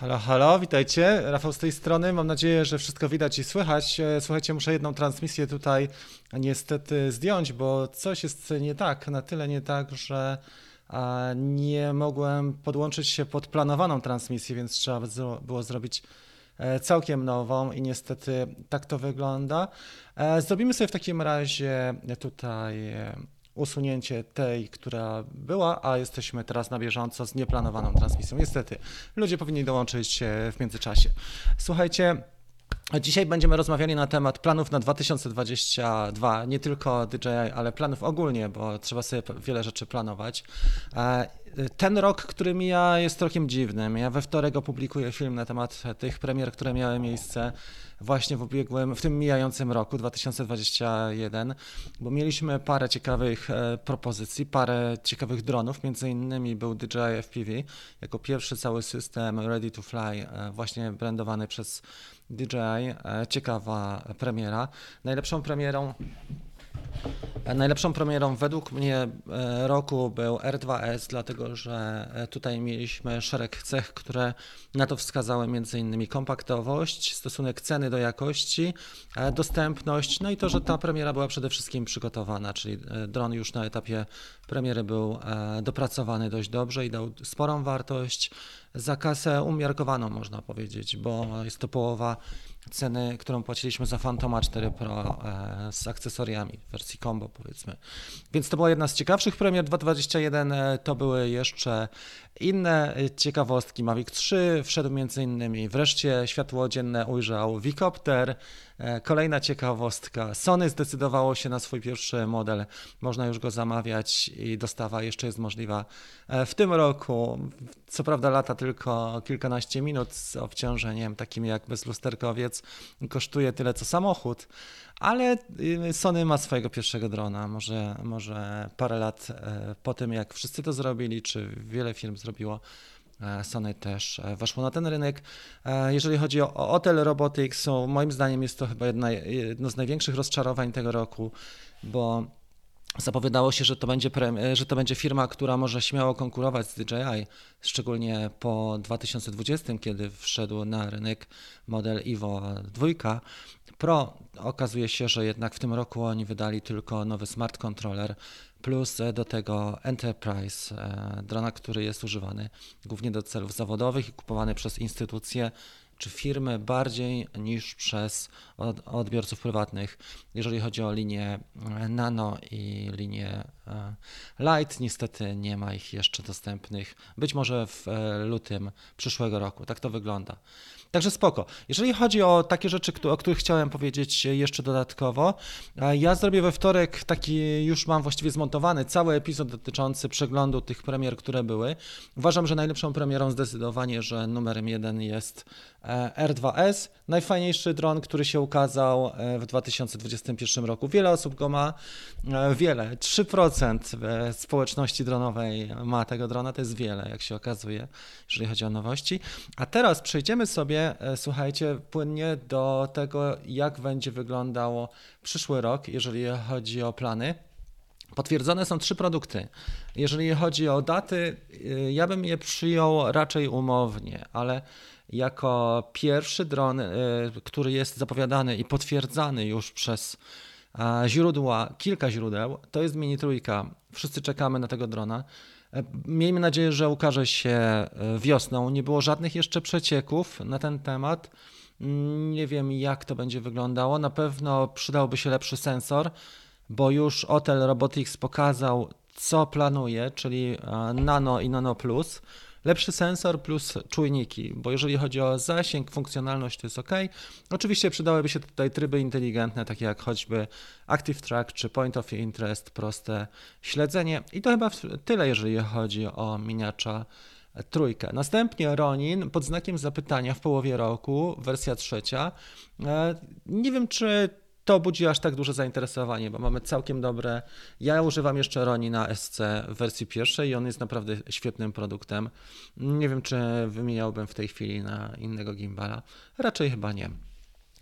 Halo, halo, witajcie. Rafał z tej strony. Mam nadzieję, że wszystko widać i słychać. E, słuchajcie, muszę jedną transmisję tutaj niestety zdjąć, bo coś jest nie tak, na tyle nie tak, że nie mogłem podłączyć się pod planowaną transmisję, więc trzeba było zrobić e, całkiem nową i niestety tak to wygląda. E, zrobimy sobie w takim razie tutaj usunięcie tej, która była, a jesteśmy teraz na bieżąco z nieplanowaną transmisją. Niestety, ludzie powinni dołączyć w międzyczasie. Słuchajcie, Dzisiaj będziemy rozmawiali na temat planów na 2022, nie tylko DJI, ale planów ogólnie, bo trzeba sobie wiele rzeczy planować. E, ten rok, który mija, jest rokiem dziwnym. Ja we wtorek opublikuję film na temat tych premier, które miały miejsce właśnie w ubiegłym, w tym mijającym roku 2021, bo mieliśmy parę ciekawych e, propozycji, parę ciekawych dronów, między innymi był DJI FPV, jako pierwszy cały system Ready to Fly, e, właśnie brandowany przez DJI, e, ciekawa premiera. Najlepszą premierą Najlepszą premierą według mnie e, roku był R2S, dlatego że e, tutaj mieliśmy szereg cech, które na to wskazały m.in. kompaktowość, stosunek ceny do jakości, e, dostępność, no i to, że ta premiera była przede wszystkim przygotowana, czyli dron już na etapie premiery był dopracowany dość dobrze i dał sporą wartość za kasę umiarkowaną, można powiedzieć, bo jest to połowa ceny, którą płaciliśmy za Fantoma 4 Pro e, z akcesoriami w wersji combo powiedzmy. Więc to była jedna z ciekawszych premier 2021. E, to były jeszcze inne ciekawostki. Mavic 3 wszedł między innymi. Wreszcie światło dzienne ujrzał Vicopter. E, kolejna ciekawostka. Sony zdecydowało się na swój pierwszy model. Można już go zamawiać i dostawa jeszcze jest możliwa w tym roku. Co prawda lata tylko kilkanaście minut z obciążeniem takim jak bezlusterkowiec. Kosztuje tyle co samochód, ale y, Sony ma swojego pierwszego drona. Może, może parę lat e, po tym, jak wszyscy to zrobili, czy wiele firm zrobiło, e, Sony też e, weszło na ten rynek. Jeżeli chodzi o Hotel Robotics, moim zdaniem jest to chyba jedna, jedno z największych rozczarowań tego roku, bo Zapowiadało się, że to, będzie że to będzie firma, która może śmiało konkurować z DJI, szczególnie po 2020, kiedy wszedł na rynek model Evo 2 Pro. Okazuje się, że jednak w tym roku oni wydali tylko nowy smart controller, plus do tego Enterprise, e, drona, który jest używany głównie do celów zawodowych i kupowany przez instytucje czy firmy bardziej niż przez odbiorców prywatnych. Jeżeli chodzi o linię e, Nano i linię e, Light, niestety nie ma ich jeszcze dostępnych. Być może w e, lutym przyszłego roku. Tak to wygląda. Także spoko. Jeżeli chodzi o takie rzeczy, o których chciałem powiedzieć jeszcze dodatkowo, ja zrobię we wtorek taki, już mam właściwie zmontowany cały epizod dotyczący przeglądu tych premier, które były. Uważam, że najlepszą premierą zdecydowanie, że numerem jeden jest e, R2S, najfajniejszy dron, który się ukazał e, w 2021 roku. Wiele osób go ma, e, wiele, 3% społeczności dronowej ma tego drona, to jest wiele, jak się okazuje, jeżeli chodzi o nowości. A teraz przejdziemy sobie E, słuchajcie, płynnie do tego, jak będzie wyglądało przyszły rok, jeżeli chodzi o plany. Potwierdzone są trzy produkty. Jeżeli chodzi o daty, e, ja bym je przyjął raczej umownie, ale jako pierwszy dron, e, który jest zapowiadany i potwierdzany już przez źródła, kilka źródeł, to jest Mini Trójka. Wszyscy czekamy na tego drona. E, miejmy nadzieję, że ukaże się e, wiosną. Nie było żadnych jeszcze przecieków na ten temat. Mm, nie wiem, jak to będzie wyglądało. Na pewno przydałby się lepszy sensor, bo już Hotel Robotics pokazał, co planuje, czyli e, Nano i Nano Plus. Lepszy sensor plus czujniki, bo jeżeli chodzi o zasięg, funkcjonalność, to jest ok. Oczywiście przydałyby się tutaj tryby inteligentne, takie jak choćby Active Track czy Point of Interest, proste śledzenie. I to chyba tyle, jeżeli chodzi o miniacza trójkę. Następnie Ronin pod znakiem zapytania w połowie roku, wersja trzecia. E, nie wiem, czy to budzi aż tak duże zainteresowanie, bo mamy całkiem dobre. Ja używam jeszcze Roni na SC w wersji pierwszej i on jest naprawdę świetnym produktem. Nie wiem, czy wymieniałbym w tej chwili na innego gimbala. Raczej chyba nie.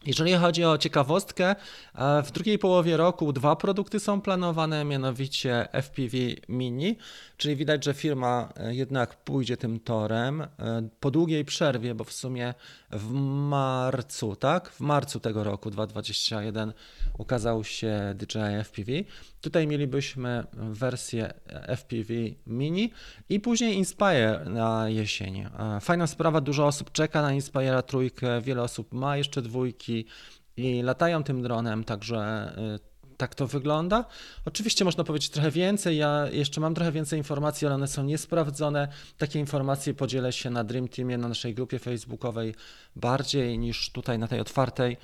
Jeżeli chodzi o ciekawostkę, e, w drugiej połowie roku dwa produkty są planowane, mianowicie FPV Mini, czyli widać, że firma e, jednak pójdzie tym torem e, po długiej przerwie, bo w sumie w marcu, tak? W marcu tego roku 2021 ukazał się DJI FPV. Tutaj mielibyśmy wersję FPV Mini i później Inspire na jesień. Fajna sprawa, dużo osób czeka na Inspire trójkę, wiele osób ma jeszcze dwójki i latają tym dronem, także y, tak to wygląda. Oczywiście można powiedzieć trochę więcej. Ja jeszcze mam trochę więcej informacji, ale one są niesprawdzone. Takie informacje podzielę się na Dream Teamie, na naszej grupie facebookowej bardziej niż tutaj na tej otwartej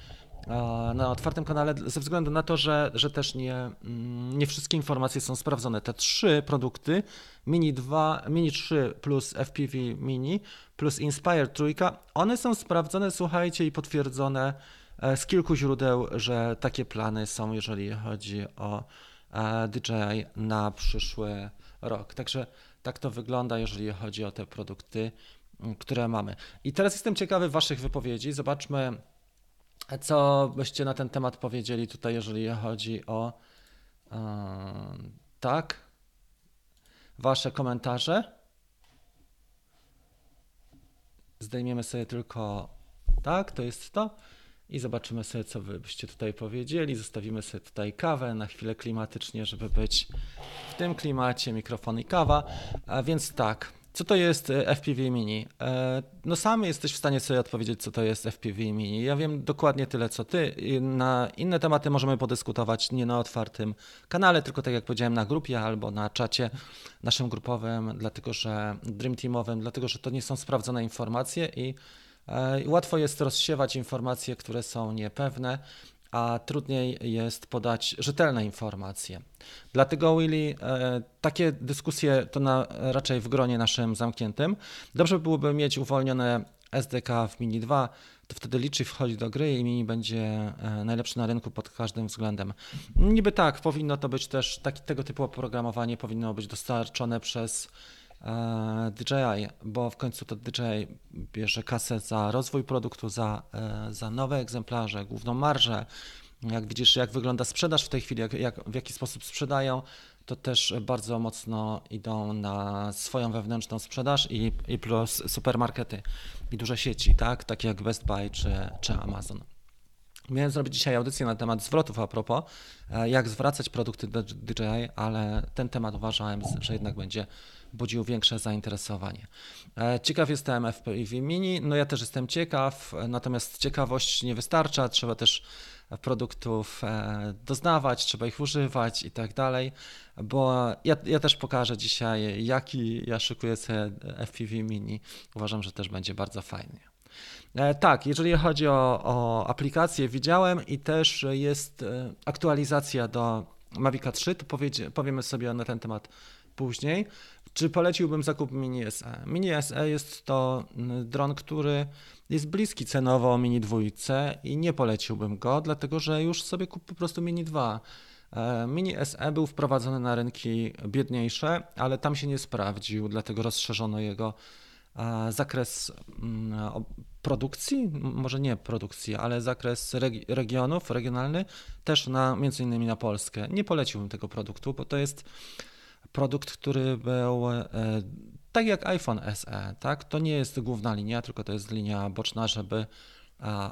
na otwartym kanale ze względu na to, że, że też nie, mm, nie wszystkie informacje są sprawdzone. Te trzy produkty, Mini 2, Mini 3 plus FPV Mini plus Inspire trójka, one są sprawdzone, słuchajcie, i potwierdzone z kilku źródeł, że takie plany są, jeżeli chodzi o e, DJI na przyszły rok. Także tak to wygląda, jeżeli chodzi o te produkty, które mamy. I teraz jestem ciekawy Waszych wypowiedzi. Zobaczmy, co byście na ten temat powiedzieli tutaj, jeżeli chodzi o yy, tak? Wasze komentarze? Zdejmiemy sobie tylko tak, to jest to. I zobaczymy sobie, co wy byście tutaj powiedzieli. Zostawimy sobie tutaj kawę na chwilę klimatycznie, żeby być w tym klimacie, mikrofon i kawa. A więc tak, co to jest e, FPV Mini? E, no sam jesteś w stanie sobie odpowiedzieć, co to jest FPV Mini. Ja wiem dokładnie tyle, co ty. Na inne tematy możemy podyskutować nie na otwartym kanale, tylko tak jak powiedziałem, na grupie albo na czacie naszym grupowym, dlatego że Dream Teamowym, dlatego że to nie są sprawdzone informacje i łatwo jest rozsiewać informacje, które są niepewne a trudniej jest podać rzetelne informacje. Dlatego, Willy, e, takie dyskusje to na, raczej w gronie naszym zamkniętym. Dobrze byłoby mieć uwolnione SDK w Mini 2, to wtedy liczy wchodzi do gry i Mini będzie e, najlepszy na rynku pod każdym względem. Niby tak, powinno to być też, taki, tego typu oprogramowanie powinno być dostarczone przez E, DJI, bo w końcu to DJI bierze kasę za rozwój produktu, za, e, za nowe egzemplarze, główną marżę. Jak widzisz, jak wygląda sprzedaż w tej chwili, jak, jak, w jaki sposób sprzedają, to też bardzo mocno idą na swoją wewnętrzną sprzedaż i, i plus supermarkety i duże sieci, tak? takie jak Best Buy czy, czy Amazon. Miałem zrobić dzisiaj audycję na temat zwrotów a propos, e, jak zwracać produkty DJI, ale ten temat uważałem, że jednak będzie budził większe zainteresowanie. E, ciekaw jestem FPV Mini, no ja też jestem ciekaw, natomiast ciekawość nie wystarcza, trzeba też produktów e, doznawać, trzeba ich używać i tak dalej, bo ja, ja też pokażę dzisiaj, jaki ja szykuję sobie FPV Mini. Uważam, że też będzie bardzo fajnie. E, tak, jeżeli chodzi o, o aplikację, widziałem i też jest aktualizacja do Mavica 3, to powiemy sobie na ten temat później. Czy poleciłbym zakup Mini SE? Mini SE jest to dron, który jest bliski cenowo Mini 2 i nie poleciłbym go, dlatego że już sobie kup po prostu Mini 2. E, Mini SE był wprowadzony na rynki biedniejsze, ale tam się nie sprawdził, dlatego rozszerzono jego e, zakres mm, produkcji, może nie produkcji, ale zakres regionów, regionalny, też na między innymi na Polskę. Nie poleciłbym tego produktu, bo to jest produkt, który był e, tak jak iPhone SE, tak? To nie jest główna linia, tylko to jest linia boczna, żeby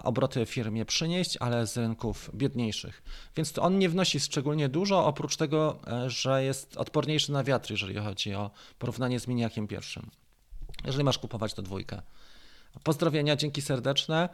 obroty firmie przynieść, ale z rynków biedniejszych. Więc on nie wnosi szczególnie dużo, oprócz tego, e, że jest odporniejszy na wiatr, jeżeli chodzi o porównanie z miniakiem pierwszym. Jeżeli masz kupować to dwójkę. Pozdrowienia, dzięki serdeczne.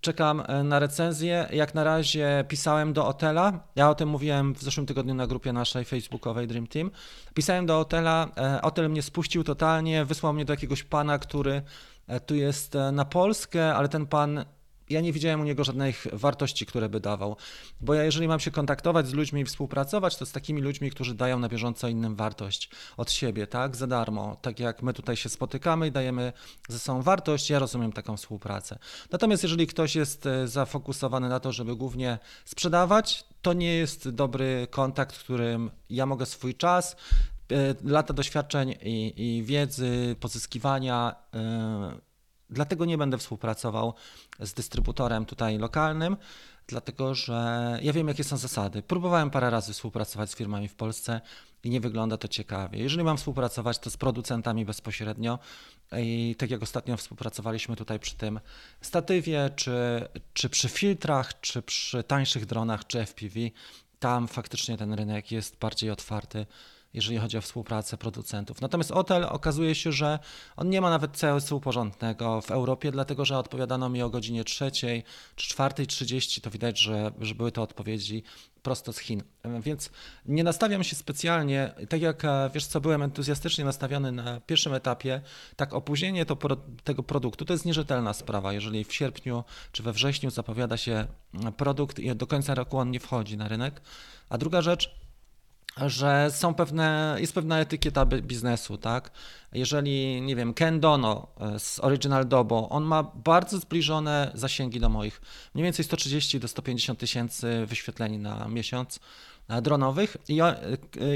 Czekam e, na recenzję. Jak na razie pisałem do Otela. Ja o tym mówiłem w zeszłym tygodniu na grupie naszej facebookowej Dream Team. Pisałem do Otela. Otel mnie spuścił totalnie. Wysłał mnie do jakiegoś pana, który e, tu jest e, na Polskę, ale ten pan ja nie widziałem u niego żadnych wartości, które by dawał. Bo ja, jeżeli mam się kontaktować z ludźmi i współpracować, to z takimi ludźmi, którzy dają na bieżąco innym wartość od siebie, tak, za darmo. Tak jak my tutaj się spotykamy i dajemy ze sobą wartość, ja rozumiem taką współpracę. Natomiast jeżeli ktoś jest e, zafokusowany na to, żeby głównie sprzedawać, to nie jest dobry kontakt, którym ja mogę swój czas, e, lata doświadczeń i, i wiedzy, pozyskiwania, yy, Dlatego nie będę współpracował z dystrybutorem tutaj lokalnym, dlatego że ja wiem, jakie są zasady. Próbowałem parę razy współpracować z firmami w Polsce i nie wygląda to ciekawie. Jeżeli mam współpracować, to z producentami bezpośrednio. I tak jak ostatnio współpracowaliśmy tutaj przy tym statywie, czy, czy przy filtrach, czy przy tańszych dronach, czy FPV, tam faktycznie ten rynek jest bardziej otwarty jeżeli chodzi o współpracę producentów. Natomiast Otel okazuje się, że on nie ma nawet CSU porządnego w Europie, dlatego że odpowiadano mi o godzinie trzeciej czy czwartej trzydzieści, to widać, że, że były to odpowiedzi prosto z Chin. Więc nie nastawiam się specjalnie, tak jak e, wiesz co, byłem entuzjastycznie nastawiony na pierwszym etapie, tak opóźnienie to, tego produktu to jest nierzetelna sprawa. Jeżeli w sierpniu czy we wrześniu zapowiada się produkt i do końca roku on nie wchodzi na rynek. A druga rzecz, że są pewne, jest pewna etykieta biznesu, tak? Jeżeli, nie wiem, Ken Dono e, z Original Dobo, on ma bardzo zbliżone zasięgi do moich, mniej więcej 130 do 150 tysięcy wyświetleń na miesiąc e, dronowych I, e,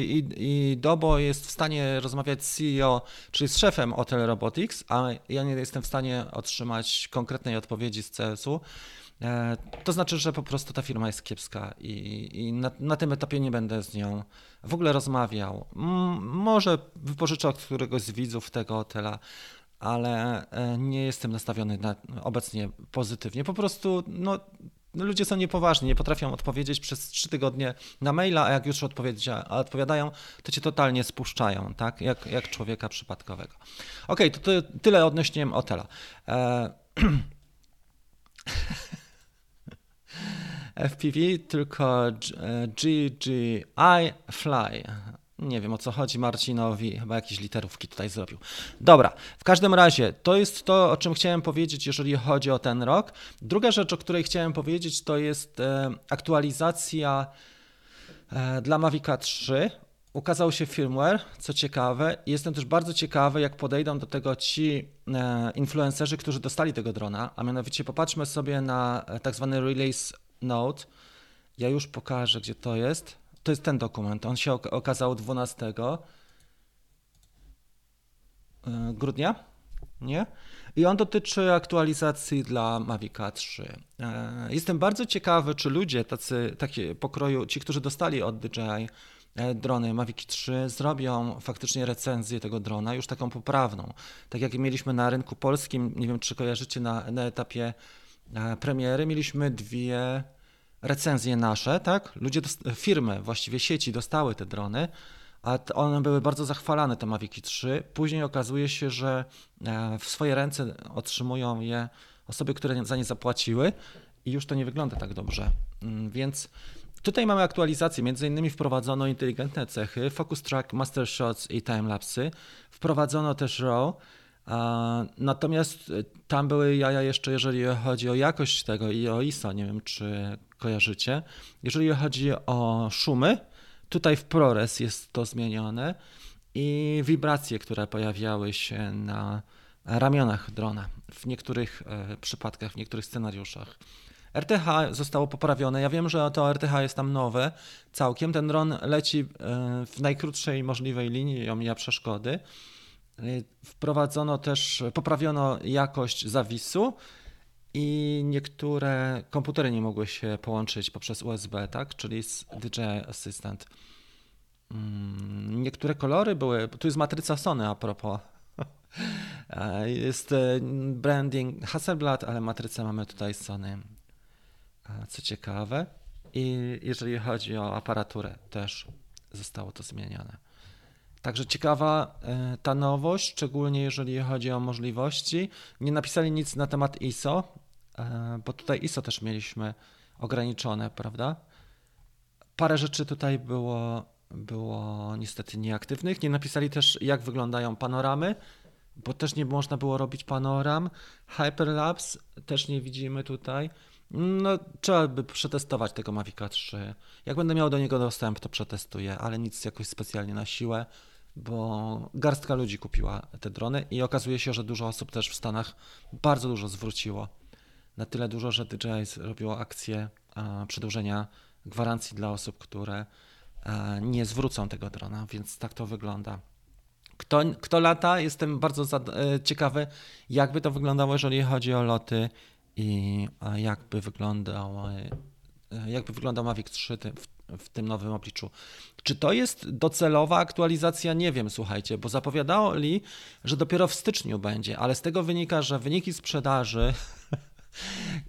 i, i Dobo jest w stanie rozmawiać z CEO, czyli z szefem Hotel Robotics, a ja nie jestem w stanie otrzymać konkretnej odpowiedzi z CS-u. E, to znaczy, że po prostu ta firma jest kiepska i, i na, na, tym etapie nie będę z nią w ogóle rozmawiał. M może wypożyczę od któregoś z widzów tego hotela, ale e, nie jestem nastawiony na, obecnie pozytywnie. Po prostu no, ludzie są niepoważni, nie potrafią odpowiedzieć przez trzy tygodnie na maila, a jak już odpowiadają, to cię totalnie spuszczają, tak? jak, jak człowieka przypadkowego. Ok, to, to tyle odnośnie hotela. E FPV, tylko GGI Fly. Nie wiem o co chodzi Marcinowi, chyba jakieś literówki tutaj zrobił. Dobra, w każdym razie to jest to, o czym chciałem powiedzieć, jeżeli chodzi o ten rok. Druga rzecz, o której chciałem powiedzieć, to jest e, aktualizacja e, dla Mavica 3. Ukazał się firmware, co ciekawe. Jestem też bardzo ciekawy, jak podejdą do tego ci e, influencerzy, którzy dostali tego drona, a mianowicie popatrzmy sobie na tak zwany release Note. Ja już pokażę, gdzie to jest. To jest ten dokument. On się okazał 12 e, grudnia, nie? I on dotyczy aktualizacji dla Mavica 3. E, jestem bardzo ciekawy, czy ludzie tacy, takie pokroju, ci, którzy dostali od DJI e, drony Mavic 3, zrobią faktycznie recenzję tego drona, już taką poprawną. Tak jak mieliśmy na rynku polskim, nie wiem, czy kojarzycie na, na etapie premiery mieliśmy dwie recenzje nasze, tak? Ludzie, firmy, właściwie sieci dostały te drony, a one były bardzo zachwalane, te Maviki 3. Później okazuje się, że e, w swoje ręce otrzymują je osoby, które za nie zapłaciły i już to nie wygląda tak dobrze. Mm, więc tutaj mamy aktualizację, między innymi wprowadzono inteligentne cechy, focus track, master shots i timelapsy. Wprowadzono też RAW, Natomiast e, tam były jaja jeszcze, jeżeli chodzi o jakość tego i o ISO, nie wiem czy kojarzycie. Jeżeli chodzi o szumy, tutaj w ProRes jest to zmienione i wibracje, które pojawiały się na ramionach drona w niektórych e, przypadkach, w niektórych scenariuszach. RTH zostało poprawione. Ja wiem, że to RTH jest tam nowe całkiem. Ten dron leci e, w najkrótszej możliwej linii omija przeszkody. Y, wprowadzono też, poprawiono jakość zawisu i niektóre komputery nie mogły się połączyć poprzez USB, tak? czyli z DJI Assistant. Mm, niektóre kolory były, tu jest matryca Sony a propos. Jest e, branding Hasselblad, ale matrycę mamy tutaj Sony. Co ciekawe. I jeżeli chodzi o aparaturę, też zostało to zmienione. Także ciekawa e, ta nowość, szczególnie jeżeli chodzi o możliwości. Nie napisali nic na temat ISO, e, bo tutaj ISO też mieliśmy ograniczone, prawda? Parę rzeczy tutaj było, było niestety nieaktywnych. Nie napisali też, jak wyglądają panoramy, bo też nie można było robić panoram. Hyperlapse też nie widzimy tutaj. No, trzeba by przetestować tego Mavica 3. Jak będę miał do niego dostęp, to przetestuję, ale nic jakoś specjalnie na siłę bo garstka ludzi kupiła te drony i okazuje się, że dużo osób też w Stanach bardzo dużo zwróciło. Na tyle dużo, że DJI zrobiło akcję przedłużenia gwarancji dla osób, które nie zwrócą tego drona, więc tak to wygląda. Kto, kto lata? Jestem bardzo e, ciekawy, jakby to wyglądało, jeżeli chodzi o loty i jakby wyglądał, jakby wyglądał Mavic 3 w, w tym nowym obliczu. Czy to jest docelowa aktualizacja? Nie wiem, słuchajcie, bo zapowiadali, że dopiero w styczniu będzie, ale z tego wynika, że wyniki sprzedaży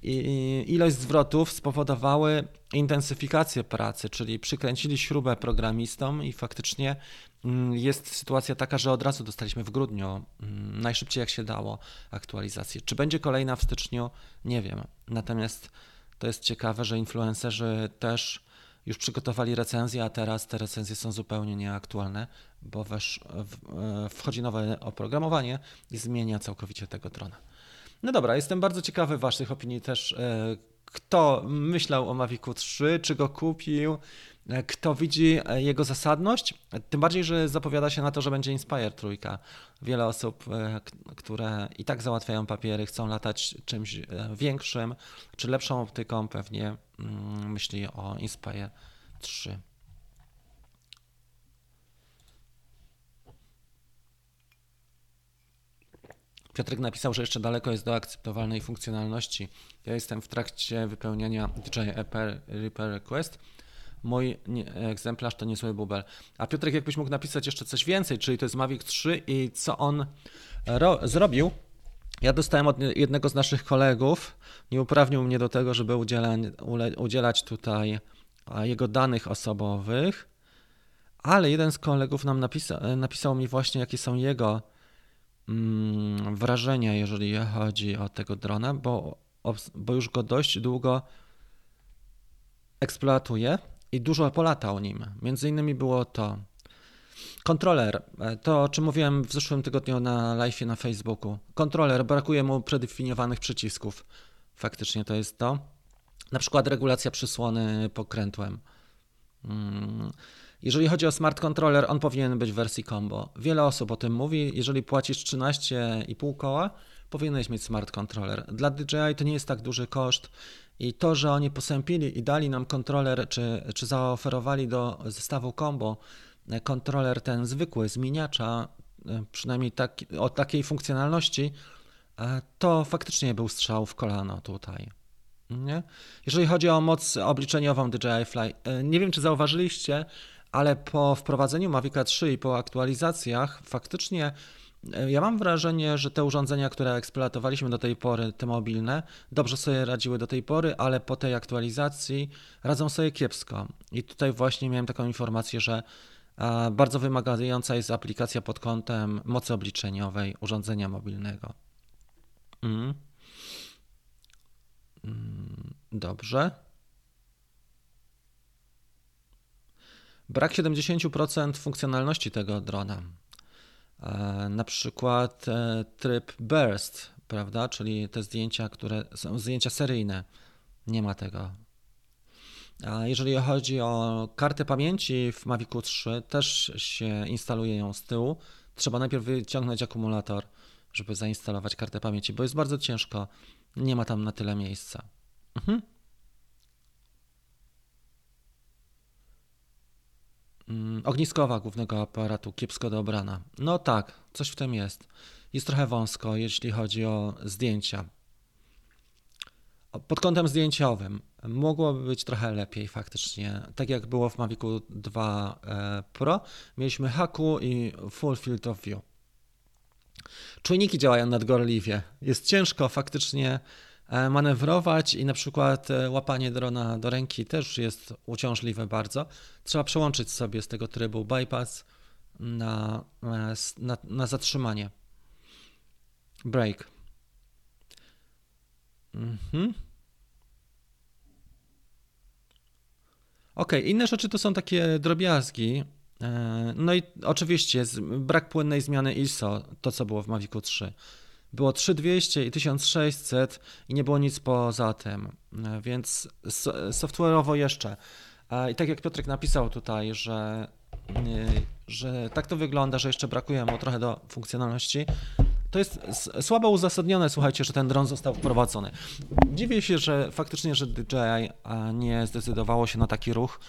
i ilość zwrotów spowodowały intensyfikację pracy, czyli przykręcili śrubę programistom i faktycznie mm, jest sytuacja taka, że od razu dostaliśmy w grudniu, mm, najszybciej jak się dało, aktualizację. Czy będzie kolejna w styczniu? Nie wiem. Natomiast to jest ciekawe, że influencerzy też już przygotowali recenzje, a teraz te recenzje są zupełnie nieaktualne, bo e, wchodzi nowe oprogramowanie i zmienia całkowicie tego drona. No dobra, jestem bardzo ciekawy Waszych opinii też. E, kto myślał o Mavicu 3, czy go kupił, e, kto widzi e, jego zasadność, tym bardziej, że zapowiada się na to, że będzie Inspire trójka. Wiele osób, które i tak załatwiają papiery, chcą latać czymś większym, czy lepszą optyką, pewnie mm, myśli o Inspire 3. Piotrek napisał, że jeszcze daleko jest do akceptowalnej funkcjonalności. Ja jestem w trakcie wypełniania DJI Repair Request. Mój egzemplarz to niezły bubel. A Piotrek, jakbyś mógł napisać jeszcze coś więcej, czyli to jest Mavic 3 i co on zrobił? Ja dostałem od jednego z naszych kolegów, nie uprawnił mnie do tego, żeby udzielać, udzielać tutaj jego danych osobowych, ale jeden z kolegów nam napisa, napisał mi właśnie, jakie są jego wrażenia, jeżeli chodzi o tego drona, bo, bo już go dość długo eksploatuję i dużo polatał nim. Między innymi było to kontroler, e, to o czym mówiłem w zeszłym tygodniu na live na Facebooku. Kontroler, brakuje mu predefiniowanych przycisków. Faktycznie to jest to. Na przykład regulacja przysłony pokrętłem. Hmm. Jeżeli chodzi o smart controller, on powinien być w wersji combo. Wiele osób o tym mówi. Jeżeli płacisz 13,5 koła, powinieneś mieć smart controller. Dla DJI to nie jest tak duży koszt i to, że oni posępili i dali nam kontroler, czy, czy zaoferowali do zestawu combo kontroler ten zwykły, zmieniacza, przynajmniej tak, o takiej funkcjonalności, to faktycznie był strzał w kolano tutaj. Nie? Jeżeli chodzi o moc obliczeniową DJI Fly, nie wiem czy zauważyliście, ale po wprowadzeniu Mavica 3 i po aktualizacjach faktycznie e, ja mam wrażenie, że te urządzenia, które eksploatowaliśmy do tej pory, te mobilne, dobrze sobie radziły do tej pory, ale po tej aktualizacji radzą sobie kiepsko. I tutaj właśnie miałem taką informację, że bardzo wymagająca jest aplikacja pod kątem mocy obliczeniowej urządzenia mobilnego. Mm. Mm, dobrze. Brak 70% funkcjonalności tego drona. E, na przykład e, tryb burst, prawda, czyli te zdjęcia, które są zdjęcia seryjne. Nie ma tego. A jeżeli chodzi o kartę pamięci w Mavicu 3, też się instaluje ją z tyłu. Trzeba najpierw wyciągnąć akumulator, żeby zainstalować kartę pamięci, bo jest bardzo ciężko. Nie ma tam na tyle miejsca. Mhm. Ogniskowa głównego aparatu kiepsko dobrana. No tak, coś w tym jest. Jest trochę wąsko, jeśli chodzi o zdjęcia. Pod kątem zdjęciowym mogłoby być trochę lepiej faktycznie. Tak jak było w Mavicu 2 e, Pro, mieliśmy haku i full field of view. Czujniki działają nadgorliwie. Jest ciężko faktycznie manewrować i na przykład e, łapanie drona do ręki też jest uciążliwe bardzo. Trzeba przełączyć sobie z tego trybu bypass na, e, na, na zatrzymanie. Break. Mhm. Ok, inne rzeczy to są takie drobiazgi. No i oczywiście brak płynnej zmiany ISO, to co było w Mavicu 3 było 3200 i 1600 i nie było nic poza tym, więc software'owo jeszcze. I tak jak Piotrek napisał tutaj, że, że tak to wygląda, że jeszcze brakuje mu trochę do funkcjonalności, to jest słabo uzasadnione, słuchajcie, że ten dron został wprowadzony. Dziwię się, że faktycznie, że DJI nie zdecydowało się na taki ruch,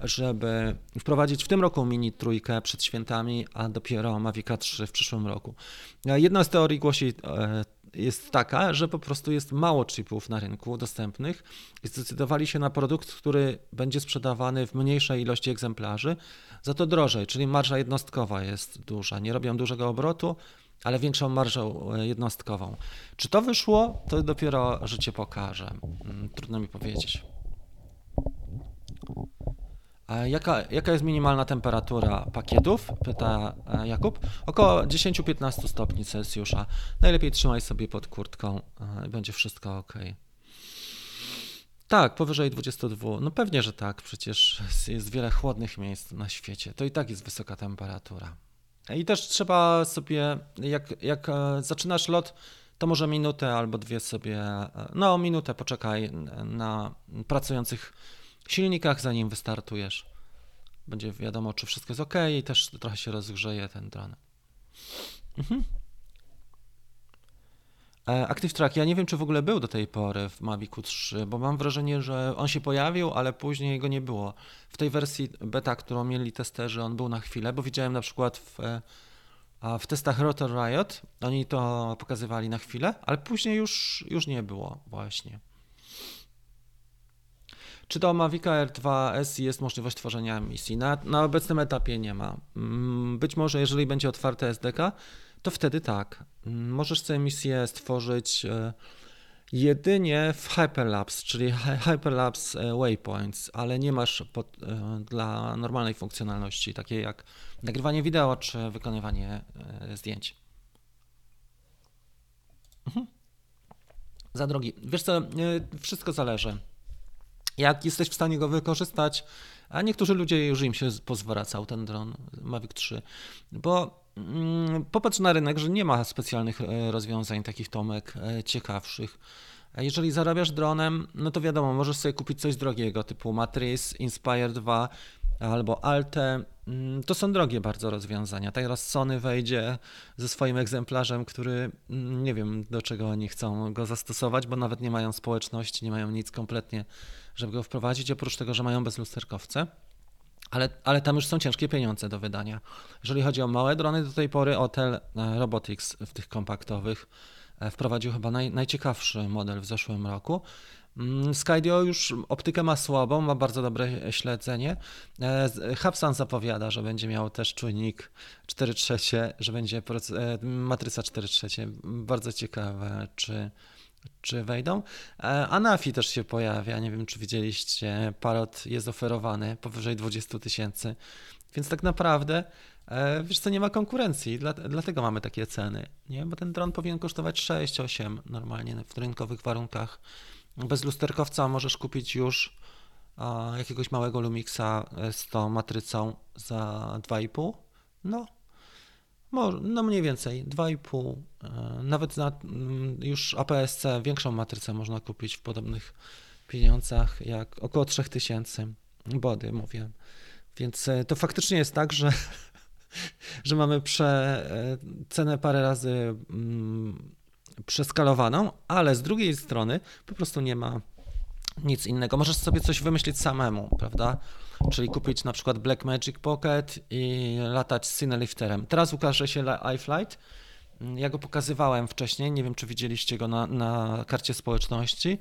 żeby wprowadzić w tym roku Mini trójkę przed świętami, a dopiero Mavica 3 w przyszłym roku. Jedna z teorii głosi e, jest taka, że po prostu jest mało chipów na rynku dostępnych i zdecydowali się na produkt, który będzie sprzedawany w mniejszej ilości egzemplarzy, za to drożej, czyli marża jednostkowa jest duża. Nie robią dużego obrotu, ale większą marżę e, jednostkową. Czy to wyszło, to dopiero życie pokaże. Mm, trudno mi powiedzieć. Jaka, jaka jest minimalna temperatura pakietów? Pyta e, Jakub. Około 10-15 stopni Celsjusza. Najlepiej trzymaj sobie pod kurtką e, będzie wszystko ok. Tak, powyżej 22. No pewnie, że tak. Przecież jest wiele chłodnych miejsc na świecie. To i tak jest wysoka temperatura. I też trzeba sobie, jak, jak e, zaczynasz lot, to może minutę albo dwie sobie, no minutę poczekaj na pracujących silnikach, zanim wystartujesz. Będzie wiadomo, czy wszystko jest ok i też trochę się rozgrzeje ten dron. Mhm. E, Active Track, ja nie wiem, czy w ogóle był do tej pory w Mavicu 3, bo mam wrażenie, że on się pojawił, ale później go nie było. W tej wersji beta, którą mieli testerzy, on był na chwilę, bo widziałem na przykład w, w testach Rotor Riot, oni to pokazywali na chwilę, ale później już, już nie było właśnie. Czy do Mavic Air 2S jest możliwość tworzenia emisji? Na, na obecnym etapie nie ma. Mm, być może, jeżeli będzie otwarte SDK, to wtedy tak. Mm, możesz tę emisję stworzyć e, jedynie w Hyperlapse, czyli Hyperlapse e, Waypoints, ale nie masz pod, e, dla normalnej funkcjonalności, takiej jak nagrywanie wideo czy wykonywanie zdjęć. Mhm. Za drogi. Wiesz co, wszystko zależy jak jesteś w stanie go wykorzystać, a niektórzy ludzie już im się pozwracał ten dron Mavic 3, bo mm, popatrz na rynek, że nie ma specjalnych e, rozwiązań takich tomek e, ciekawszych. Jeżeli zarabiasz dronem, no to wiadomo, możesz sobie kupić coś drogiego typu Matrix, Inspire 2 albo Alte. Mm, to są drogie bardzo rozwiązania. Teraz Sony wejdzie ze swoim egzemplarzem, który mm, nie wiem do czego oni chcą go zastosować, bo nawet nie mają społeczności, nie mają nic kompletnie żeby go wprowadzić, oprócz tego, że mają bezlusterkowce. Ale, ale tam już są ciężkie pieniądze do wydania. Jeżeli chodzi o małe drony, do tej pory Hotel e, Robotics w tych kompaktowych e, wprowadził chyba naj, najciekawszy model w zeszłym roku. Mm, Skydio już optykę ma słabą, ma bardzo dobre śledzenie. E, Hubsan zapowiada, że będzie miał też czujnik 4 trzecie, że będzie matryca 4 trzecie. Bardzo ciekawe, czy czy wejdą. E, Anafi też się pojawia, nie wiem czy widzieliście, Parot jest oferowany powyżej 20 tysięcy, więc tak naprawdę e, wiesz co, nie ma konkurencji, dlatego mamy takie ceny, nie? bo ten dron powinien kosztować 6-8 normalnie w rynkowych warunkach. Bez lusterkowca możesz kupić już jakiegoś małego Lumixa z tą matrycą za 2,5, no no mniej więcej 2,5. E, nawet na mm, już APS-C większą matrycę można kupić w podobnych pieniądzach, jak około 3000 body, mówię. Więc e, to faktycznie jest tak, że, że mamy prze, e, cenę parę razy mm, przeskalowaną, ale z drugiej strony po prostu nie ma nic innego. Możesz sobie coś wymyślić samemu, prawda? Czyli kupić na przykład Blackmagic Pocket i latać z Cinelifterem. Teraz ukaże się iFlight. Ja go pokazywałem wcześniej, nie wiem czy widzieliście go na, na karcie społeczności,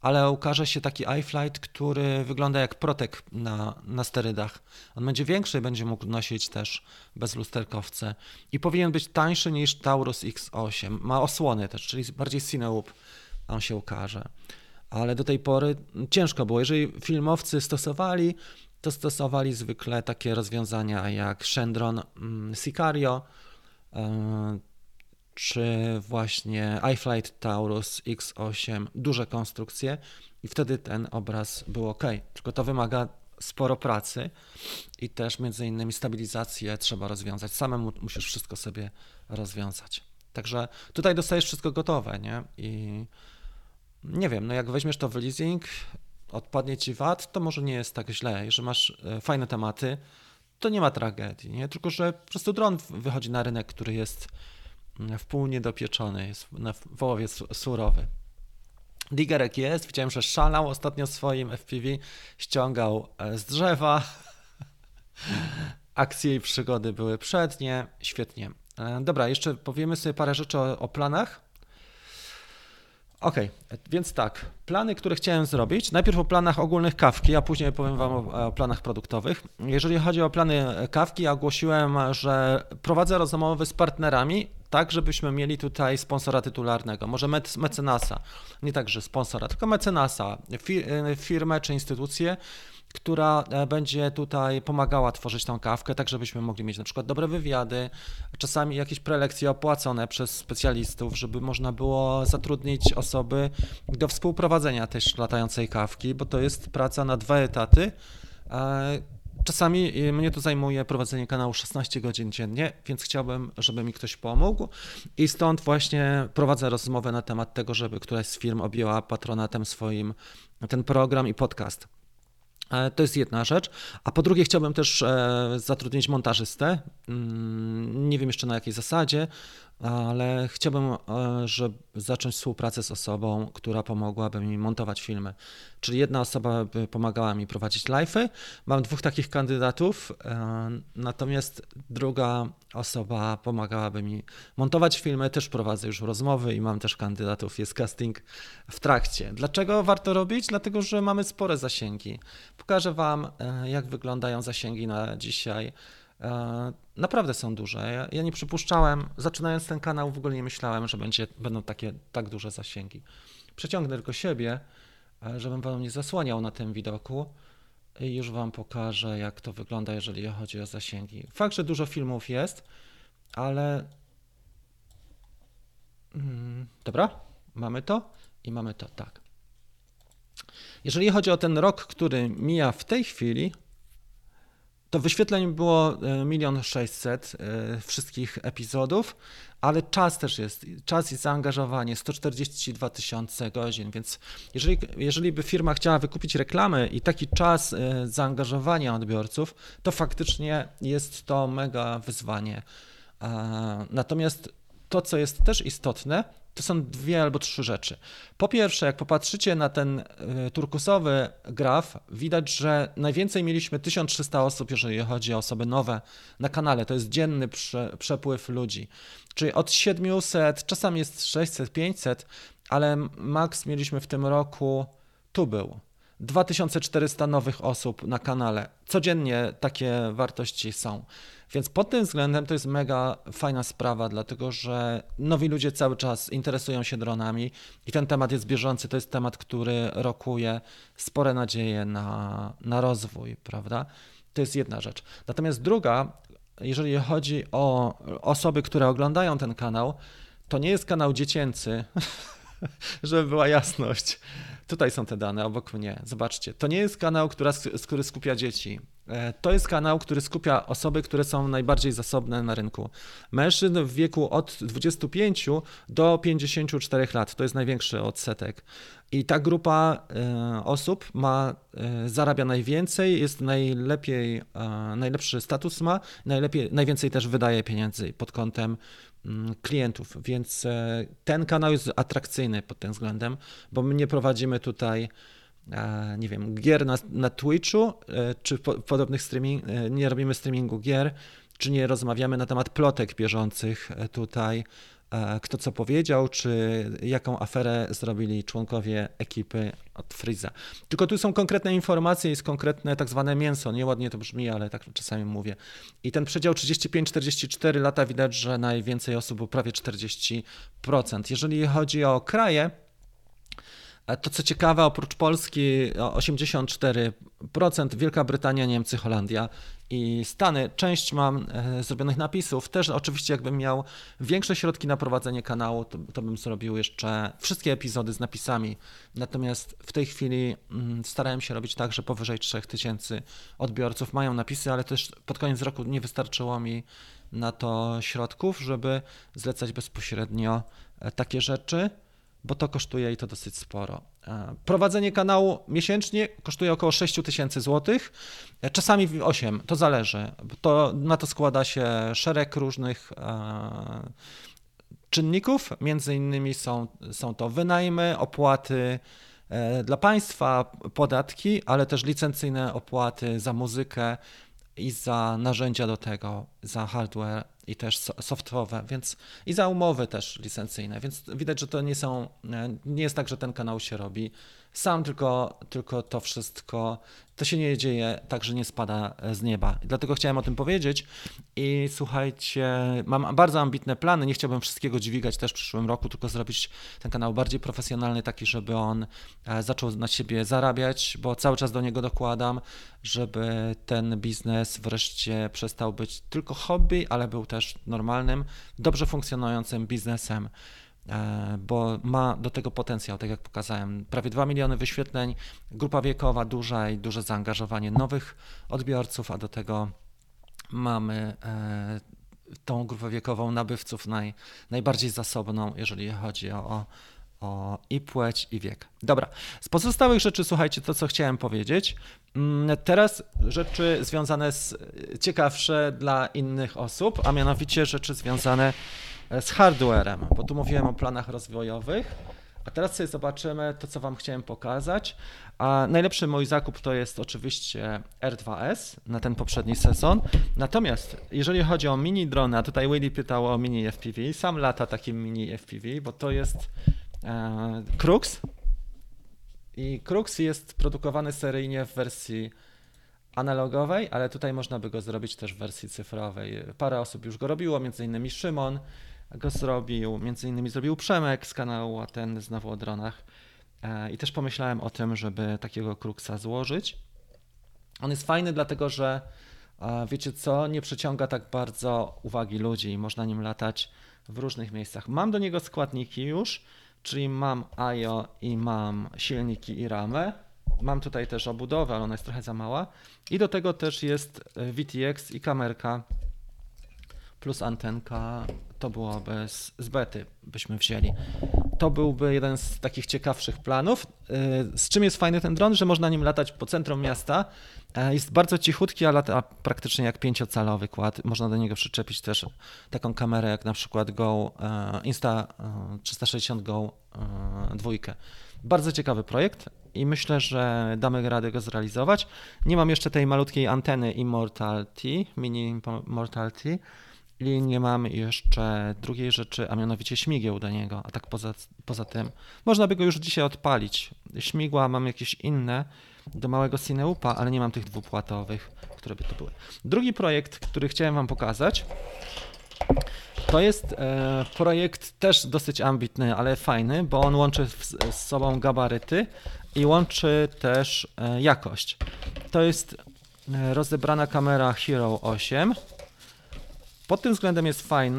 ale ukaże się taki iFlight, który wygląda jak protek na, na sterydach. On będzie większy, będzie mógł nosić też bezlusterkowce i powinien być tańszy niż Taurus X8. Ma osłony też, czyli bardziej Cineloop on się ukaże ale do tej pory ciężko było. Jeżeli filmowcy stosowali, to stosowali zwykle takie rozwiązania jak Shendron mm, Sicario e, czy właśnie iFlight Taurus X8, duże konstrukcje i wtedy ten obraz był ok. Tylko to wymaga sporo pracy i też między innymi stabilizację trzeba rozwiązać. Samemu musisz wszystko sobie rozwiązać. Także tutaj dostajesz wszystko gotowe, nie? I nie wiem, no jak weźmiesz to w leasing, odpadnie ci VAT, to może nie jest tak źle. Jeżeli masz e, fajne tematy, to nie ma tragedii, nie? Tylko, że po prostu dron wychodzi na rynek, który jest w pół niedopieczony, jest w połowie surowy. Digerek jest, widziałem, że szalał ostatnio swoim FPV, ściągał z drzewa. Akcje i przygody były przednie, świetnie. Dobra, jeszcze powiemy sobie parę rzeczy o, o planach. Okay, więc tak, plany, które chciałem zrobić, najpierw o planach ogólnych kawki, a później powiem Wam o, o, planach produktowych. Jeżeli chodzi o plany kawki, ogłosiłem, że prowadzę rozmowy z partnerami, tak żebyśmy mieli tutaj sponsora tytularnego, może mecenasa, nie tak, że sponsora, tylko mecenasa, firmę czy instytucję, która e, będzie tutaj pomagała tworzyć tą kawkę, tak żebyśmy mogli mieć na przykład dobre wywiady, czasami jakieś prelekcje opłacone przez specjalistów, żeby można było zatrudnić osoby do współprowadzenia tej latającej kawki, bo to jest praca na dwa etaty. Czasami mnie to zajmuje prowadzenie kanału 16 godzin dziennie, więc chciałbym, żeby mi ktoś pomógł. I stąd właśnie prowadzę rozmowę na temat tego, żeby któraś z firm objęła patronatem swoim ten program i podcast. E, to jest jedna rzecz. A po drugie, chciałbym też e, zatrudnić montażystę. Mm, nie wiem jeszcze na jakiej zasadzie, ale chciałbym e, żeby zacząć współpracę z osobą, która pomogłaby mi montować filmy. Czyli jedna osoba by pomagała mi prowadzić live'y. Mam dwóch takich kandydatów, e, natomiast druga osoba pomagałaby mi montować filmy. Też prowadzę już rozmowy i mam też kandydatów. Jest casting w trakcie. Dlaczego warto robić? Dlatego, że mamy spore zasięgi. Pokażę Wam, e, jak wyglądają zasięgi na dzisiaj E, naprawdę są duże. Ja, ja, nie przypuszczałem, zaczynając ten kanał, w ogóle nie myślałem, że będzie, będą takie tak duże zasięgi. Przeciągnę tylko siebie, e, żebym wam nie zasłaniał na tym widoku i już wam pokażę, jak to wygląda, jeżeli chodzi o zasięgi. Fakt, że dużo filmów jest, ale. Hmm, dobra, mamy to i mamy to, tak. Jeżeli chodzi o ten rok, który mija w tej chwili, to wyświetleń było e, milion sześćset e, wszystkich epizodów, ale czas też jest, czas i zaangażowanie 142 tysiące godzin, więc jeżeli, jeżeli by firma chciała wykupić reklamy i taki czas e, zaangażowania odbiorców, to faktycznie jest to mega wyzwanie. Natomiast to, co jest też istotne, to są dwie albo trzy rzeczy. Po pierwsze, jak popatrzycie na ten y, turkusowy graf, widać, że najwięcej mieliśmy 1300 osób, jeżeli chodzi o osoby nowe na kanale. To jest dzienny prze, przepływ ludzi. Czyli od 700, czasami jest 600, 500, ale maks mieliśmy w tym roku, tu był, 2400 nowych osób na kanale. Codziennie takie wartości są. Więc pod tym względem to jest mega fajna sprawa, dlatego że nowi ludzie cały czas interesują się dronami i ten temat jest bieżący. To jest temat, który rokuje spore nadzieje na, na rozwój, prawda? To jest jedna rzecz. Natomiast druga, jeżeli chodzi o osoby, które oglądają ten kanał, to nie jest kanał dziecięcy, żeby była jasność. Tutaj są te dane obok mnie. Zobaczcie. To nie jest kanał, która, który skupia dzieci. E, to jest kanał, który skupia osoby, które są najbardziej zasobne na rynku. Mężczyzn w wieku od 25 do 54 lat. To jest największy odsetek. I ta grupa e, osób ma, e, zarabia najwięcej, jest najlepiej, najlepszy status ma, najlepiej, najwięcej też wydaje pieniędzy pod kątem klientów, więc e, ten kanał jest atrakcyjny pod tym względem, bo my nie prowadzimy tutaj e, nie wiem, gier na, na Twitchu, e, czy po, podobnych streaming, nie robimy streamingu gier, czy nie rozmawiamy na temat plotek bieżących tutaj kto co powiedział, czy jaką aferę zrobili członkowie ekipy od Freeza. Tylko tu są konkretne informacje, jest konkretne tak zwane mięso. Nieładnie to brzmi, ale tak czasami mówię. I ten przedział 35-44 lata widać, że najwięcej osób było prawie 40%. Jeżeli chodzi o kraje, e, to co ciekawe, oprócz Polski 84%, Wielka Brytania, Niemcy, Holandia i Stany. Część mam e, zrobionych napisów. Też oczywiście jakbym miał większe środki na prowadzenie kanału, to, to bym zrobił jeszcze wszystkie epizody z napisami. Natomiast w tej chwili mm, starałem się robić tak, że powyżej 3000 odbiorców mają napisy, ale też pod koniec roku nie wystarczyło mi na to środków, żeby zlecać bezpośrednio e, takie rzeczy bo to kosztuje i to dosyć sporo. E, prowadzenie kanału miesięcznie kosztuje około 6 tysięcy złotych, e, czasami 8, to zależy. To, na to składa się szereg różnych e, czynników. Między innymi są, są to wynajmy, opłaty dla państwa, podatki, ale też licencyjne opłaty za muzykę i za narzędzia do tego, za hardware i też software'owe, więc i za umowy też licencyjne, więc widać, że to nie są, e, nie jest tak, że ten kanał się robi sam, tylko, tylko to wszystko, to się nie dzieje tak, że nie spada z nieba. Dlatego chciałem o tym powiedzieć i słuchajcie, mam bardzo ambitne plany, nie chciałbym wszystkiego dźwigać też w przyszłym roku, tylko zrobić ten kanał bardziej profesjonalny, taki, żeby on e, zaczął na siebie zarabiać, bo cały czas do niego dokładam, żeby ten biznes wreszcie przestał być tylko hobby, ale był też normalnym, dobrze funkcjonującym biznesem. E, bo ma do tego potencjał, tak jak pokazałem. Prawie 2 miliony wyświetleń, grupa wiekowa duża i duże zaangażowanie nowych odbiorców, a do tego mamy e, tą grupę wiekową nabywców naj, najbardziej zasobną, jeżeli chodzi o, o i płeć, i wiek. Dobra, z pozostałych rzeczy słuchajcie to, co chciałem powiedzieć. Mm, teraz rzeczy związane z ciekawsze dla innych osób, a mianowicie rzeczy związane z hardwarem, bo tu mówiłem o planach rozwojowych. A teraz sobie zobaczymy to, co Wam chciałem pokazać. A najlepszy mój zakup to jest oczywiście R2S na ten poprzedni sezon. Natomiast jeżeli chodzi o mini drony, a tutaj Willy pytał o mini FPV, sam lata takim mini FPV, bo to jest e, Crux. I Crux jest produkowany seryjnie w wersji analogowej, ale tutaj można by go zrobić też w wersji cyfrowej. Parę osób już go robiło, między innymi Szymon go zrobił, między innymi zrobił Przemek z kanału ten znowu o dronach. E, I też pomyślałem o tym, żeby takiego kruksa złożyć. On jest fajny, dlatego że e, wiecie co, nie przyciąga tak bardzo uwagi ludzi i można nim latać w różnych miejscach. Mam do niego składniki już, czyli mam IO i mam silniki i ramę. Mam tutaj też obudowę, ale ona jest trochę za mała. I do tego też jest e, VTX i kamerka plus antenka to byłoby z, z bety, byśmy wzięli. To byłby jeden z takich ciekawszych planów. Y, z czym jest fajny ten dron, że można nim latać po centrum miasta. E, jest bardzo cichutki, a lata praktycznie jak pięciocalowy kład. Można do niego przyczepić też taką kamerę jak na przykład Go e, Insta 360 e, Go dwójkę. Bardzo ciekawy projekt i myślę, że damy radę go zrealizować. Nie mam jeszcze tej malutkiej anteny Immortality, mini Immortality, i nie mamy jeszcze drugiej rzeczy, a mianowicie śmigieł do niego. A tak poza, poza tym można by go już dzisiaj odpalić. Śmigła mam jakieś inne do małego Cineupa, ale nie mam tych dwupłatowych, które by to były. Drugi projekt, który chciałem Wam pokazać, to jest e, projekt też dosyć ambitny, ale fajny, bo on łączy w, z sobą gabaryty i łączy też e, jakość. To jest e, rozebrana kamera Hero 8 pod tym względem jest fajny,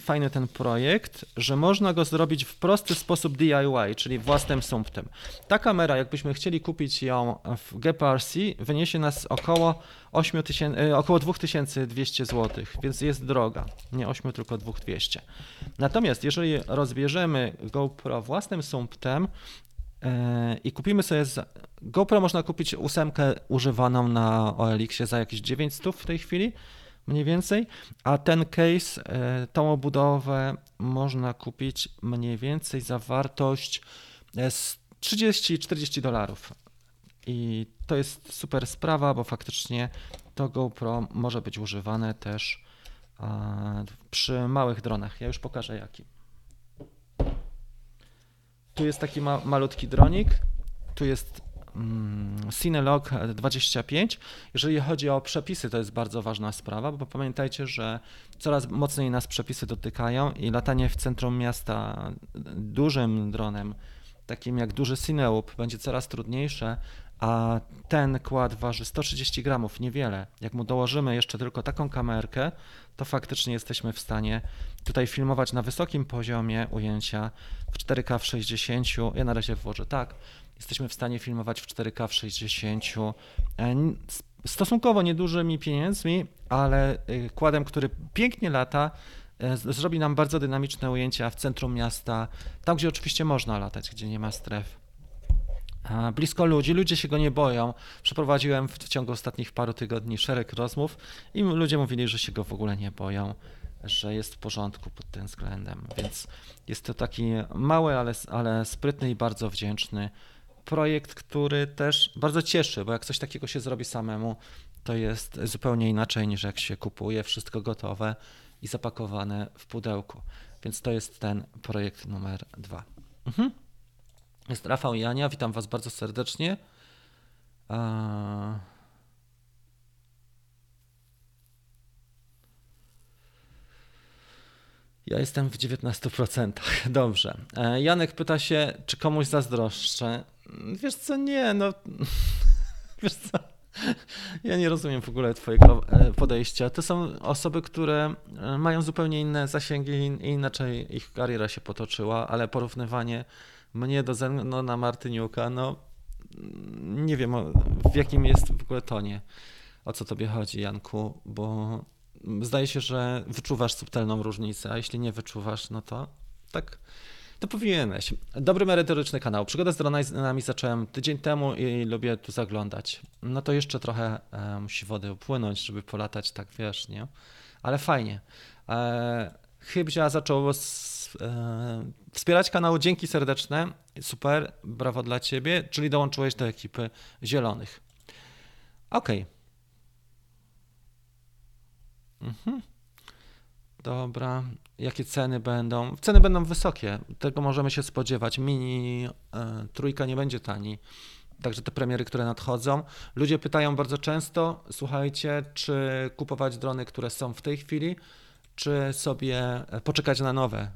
fajny ten projekt, że można go zrobić w prosty sposób DIY, czyli własnym sumptem. Ta kamera, jakbyśmy chcieli kupić ją w GPRC, wyniesie nas około 8 tysięcy, e, około 2200 zł, więc jest droga. Nie 8, tylko 2200. Natomiast jeżeli rozbierzemy GoPro własnym sumptem, e, i kupimy sobie. Z... GoPro można kupić ósemkę używaną na OLX za jakieś 900 w tej chwili mniej więcej, a ten case, e, tą obudowę można kupić mniej więcej za wartość 30-40 dolarów. I to jest super sprawa, bo faktycznie to GoPro może być używane też przy małych dronach. Ja już pokażę jaki. Tu jest taki ma malutki dronik, tu jest Cinelog 25. Jeżeli chodzi o przepisy, to jest bardzo ważna sprawa, bo pamiętajcie, że coraz mocniej nas przepisy dotykają i latanie w centrum miasta dużym dronem, takim jak duży Cineup, będzie coraz trudniejsze, a ten kład waży 130 gramów, niewiele. Jak mu dołożymy jeszcze tylko taką kamerkę, to faktycznie jesteśmy w stanie tutaj filmować na wysokim poziomie ujęcia w 4K w 60. Ja na razie włożę tak jesteśmy w stanie filmować w 4K w 60 e, stosunkowo niedużymi pieniędzmi, ale e, kładem, który pięknie lata, e, zrobi nam bardzo dynamiczne ujęcia w centrum miasta, tam gdzie oczywiście można latać, gdzie nie ma stref. Blisko ludzi, ludzie się go nie boją. Przeprowadziłem w ciągu ostatnich paru tygodni szereg rozmów i ludzie mówili, że się go w ogóle nie boją. że jest w porządku pod tym względem. Więc jest to taki mały, ale, ale sprytny i bardzo wdzięczny projekt, który też bardzo cieszy, bo jak coś takiego się zrobi samemu, to jest zupełnie inaczej niż jak się kupuje wszystko gotowe i zapakowane w pudełku. Więc to jest ten projekt numer dwa. Mhm. Jest Rafał i Ania, witam Was bardzo serdecznie. Ja jestem w 19%. Dobrze. E, Janek pyta się, czy komuś zazdroszczę. Wiesz co, nie, no. Wiesz co. Ja nie rozumiem w ogóle Twojego e, podejścia. To są osoby, które e, mają zupełnie inne zasięgi i inaczej ich kariera się potoczyła, ale porównywanie mnie do Zenona Martyniuka, no nie wiem w jakim jest w ogóle tonie, o co Tobie chodzi, Janku, bo zdaje się, że wyczuwasz subtelną różnicę, a jeśli nie wyczuwasz, no to tak to powinieneś. Dobry merytoryczny kanał. Przygodę z dronami zacząłem tydzień temu i lubię tu zaglądać. No to jeszcze trochę e, musi wody upłynąć, żeby polatać tak, wiesz, nie? Ale fajnie. E, Chybzia zaczął z, e, wspierać kanał. Dzięki serdeczne. Super, brawo dla ciebie. Czyli dołączyłeś do ekipy zielonych. Okej. Okay. Mhm. Dobra, jakie ceny będą? Ceny będą wysokie, tego możemy się spodziewać. Mini e, trójka nie będzie tani. Także te premiery, które nadchodzą. Ludzie pytają bardzo często, słuchajcie, czy kupować drony, które są w tej chwili, czy sobie e, poczekać na nowe.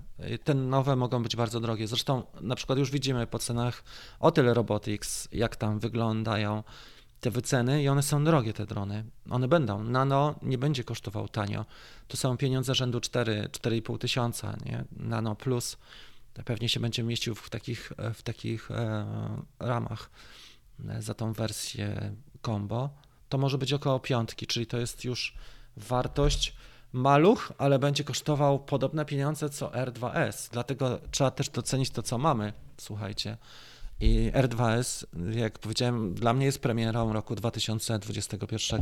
Te nowe mogą być bardzo drogie. Zresztą na przykład już widzimy po cenach Otel Robotics, jak tam wyglądają te wyceny i one są drogie, te drony. One będą. Nano nie będzie kosztował tanio. To są pieniądze rzędu 4-4,5 tysiąca, nie? Nano plus pewnie się będzie mieścił w takich, w takich e, ramach e, za tą wersję combo. To może być około piątki, czyli to jest już wartość maluch, ale będzie kosztował podobne pieniądze co R2S. Dlatego trzeba też docenić to, co mamy. Słuchajcie. I R2S, jak powiedziałem, dla mnie jest premierą roku 2021.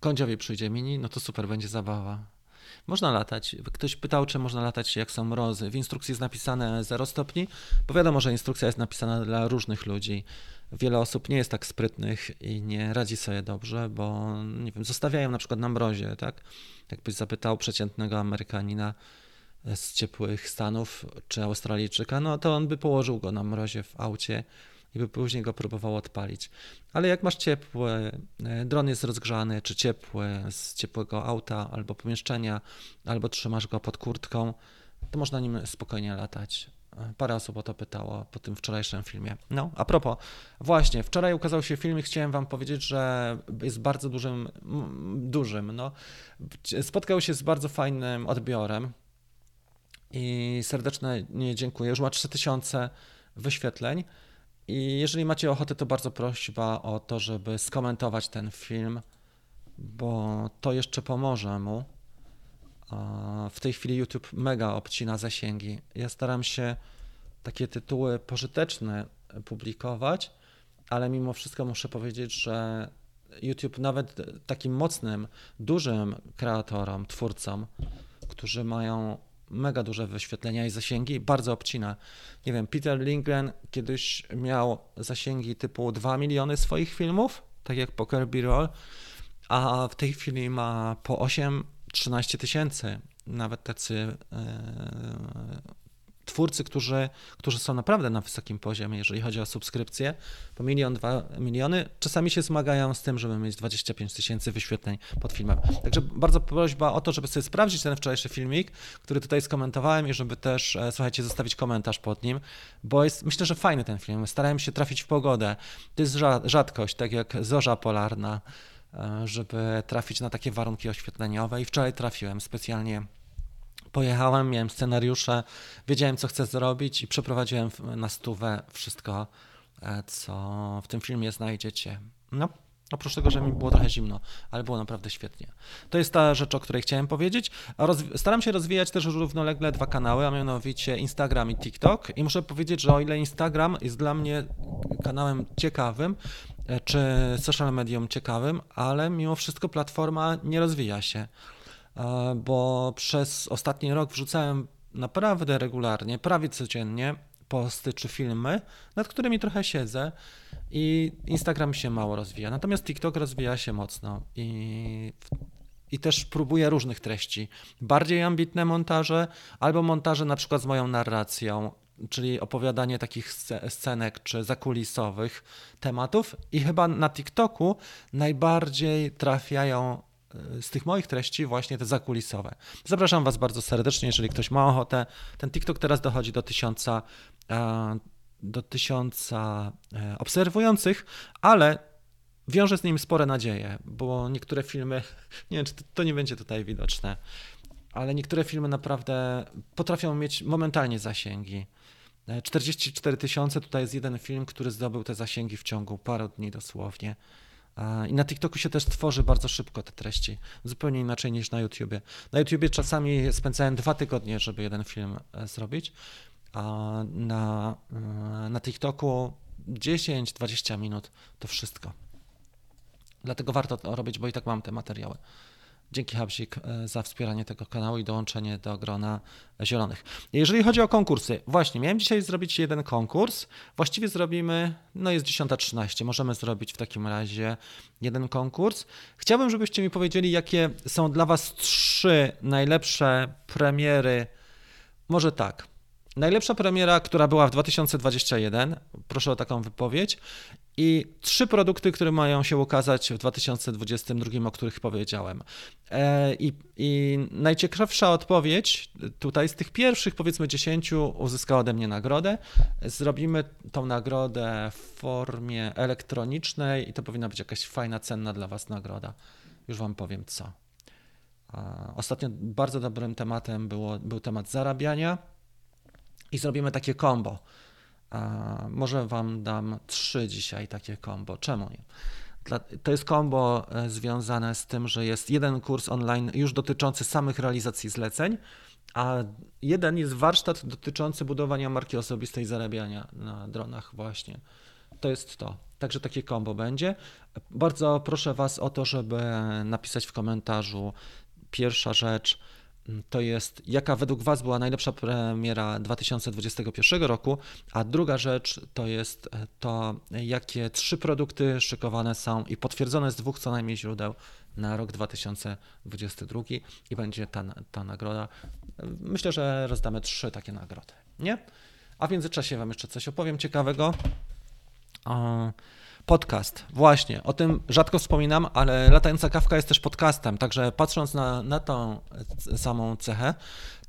Kądziowi przyjdzie mini, no to super, będzie zabawa. Można latać. Ktoś pytał, czy można latać jak są mrozy. W instrukcji jest napisane 0 stopni, bo wiadomo, że instrukcja jest napisana dla różnych ludzi. Wiele osób nie jest tak sprytnych i nie radzi sobie dobrze, bo nie wiem, zostawiają na przykład na mrozie, tak? Jakbyś zapytał przeciętnego Amerykanina, z ciepłych Stanów czy Australijczyka, no to on by położył go na mrozie w aucie i by później go próbował odpalić. Ale jak masz ciepły, e, dron jest rozgrzany, czy ciepły, z ciepłego auta albo pomieszczenia, albo trzymasz go pod kurtką, to można nim spokojnie latać. Parę osób o to pytało po tym wczorajszym filmie. No, a propos, właśnie, wczoraj ukazał się film i chciałem wam powiedzieć, że jest bardzo dużym, dużym, no, spotkał się z bardzo fajnym odbiorem i serdecznie dziękuję. Już ma 3000 wyświetleń. I jeżeli macie ochotę, to bardzo prośba o to, żeby skomentować ten film, bo to jeszcze pomoże mu. W tej chwili YouTube mega obcina zasięgi. Ja staram się takie tytuły pożyteczne publikować, ale mimo wszystko muszę powiedzieć, że YouTube nawet takim mocnym, dużym kreatorom, twórcom, którzy mają mega duże wyświetlenia i zasięgi, bardzo obcina. Nie wiem, Peter Lindgren kiedyś miał zasięgi typu 2 miliony swoich filmów, tak jak Poker B-Roll, a w tej chwili ma po 8-13 tysięcy. Nawet tacy e, twórcy, którzy, którzy są naprawdę na wysokim poziomie, jeżeli chodzi o subskrypcje, po milion, dwa miliony, czasami się zmagają z tym, żeby mieć 25 tysięcy wyświetleń pod filmem. Także bardzo prośba o to, żeby sobie sprawdzić ten wczorajszy filmik, który tutaj skomentowałem i żeby też, e, słuchajcie, zostawić komentarz pod nim, bo jest, myślę, że fajny ten film. Starałem się trafić w pogodę. To jest rzadkość, tak jak zorza polarna, e, żeby trafić na takie warunki oświetleniowe i wczoraj trafiłem specjalnie Pojechałem, miałem scenariusze, wiedziałem, co chcę zrobić i przeprowadziłem na stówę wszystko, e, co w tym filmie znajdziecie. No, Oprócz tego, że mi było trochę zimno, ale było naprawdę świetnie. To jest ta rzecz, o której chciałem powiedzieć. Staram się rozwijać też równolegle dwa kanały, a mianowicie Instagram i TikTok. I muszę powiedzieć, że o ile Instagram jest dla mnie kanałem ciekawym, e, czy social medium ciekawym, ale mimo wszystko platforma nie rozwija się, bo przez ostatni rok wrzucałem naprawdę regularnie, prawie codziennie posty czy filmy, nad którymi trochę siedzę i Instagram się mało rozwija. Natomiast TikTok rozwija się mocno i, i też próbuje różnych treści. Bardziej ambitne montaże albo montaże na przykład z moją narracją, czyli opowiadanie takich scenek czy zakulisowych tematów i chyba na TikToku najbardziej trafiają e, z tych moich treści właśnie te zakulisowe. Zapraszam Was bardzo serdecznie, jeżeli ktoś ma ochotę. Ten TikTok teraz dochodzi do tysiąca e, do tysiąca e, obserwujących, ale wiąże z nim spore nadzieje, bo niektóre filmy, nie wiem, czy to, to nie będzie tutaj widoczne, ale niektóre filmy naprawdę potrafią mieć momentalnie zasięgi. 44 e, tysiące, tutaj jest jeden film, który zdobył te zasięgi w ciągu paru dni dosłownie. I na TikToku się też tworzy bardzo szybko te treści, zupełnie inaczej niż na YouTubie. Na YouTubie czasami spędzałem dwa tygodnie, żeby jeden film e, zrobić, a na, e, na TikToku 10-20 minut to wszystko. Dlatego warto to robić, bo i tak mam te materiały. Dzięki Habsik e, za wspieranie tego kanału i dołączenie do grona zielonych. Jeżeli chodzi o konkursy, właśnie miałem dzisiaj zrobić jeden konkurs. Właściwie zrobimy, no jest 10.13, możemy zrobić w takim razie jeden konkurs. Chciałbym, żebyście mi powiedzieli, jakie są dla Was trzy najlepsze premiery. Może tak. Najlepsza premiera, która była w 2021, proszę o taką wypowiedź, i trzy produkty, które mają się ukazać w 2022, o których powiedziałem. E, I, I, najciekawsza odpowiedź tutaj z tych pierwszych, powiedzmy 10, uzyskała ode mnie nagrodę. Zrobimy tą nagrodę w formie elektronicznej i to powinna być jakaś fajna, cenna dla Was nagroda. Już Wam powiem co. Ostatnio bardzo dobrym tematem było, był temat zarabiania i zrobimy takie Może Wam dam trzy dzisiaj takie combo. Czemu nie? To jest combo e, związane z tym, że jest jeden kurs online już dotyczący samych realizacji zleceń, a jeden jest warsztat dotyczący budowania marki osobistej zarabiania na dronach właśnie. To jest to. Także takie combo będzie. Bardzo proszę Was o to, żeby napisać w komentarzu pierwsza rzecz, to jest, jaka według Was była najlepsza premiera 2021 roku, a druga rzecz to jest e, to, jakie trzy produkty szykowane są i potwierdzone z dwóch co najmniej źródeł na rok 2022 i będzie ta, ta nagroda. Myślę, że rozdamy trzy takie nagrody, nie? A w międzyczasie Wam jeszcze coś opowiem ciekawego. Podcast, właśnie, o tym rzadko wspominam, ale Latająca Kawka jest też podcastem, także patrząc na, na tą samą cechę,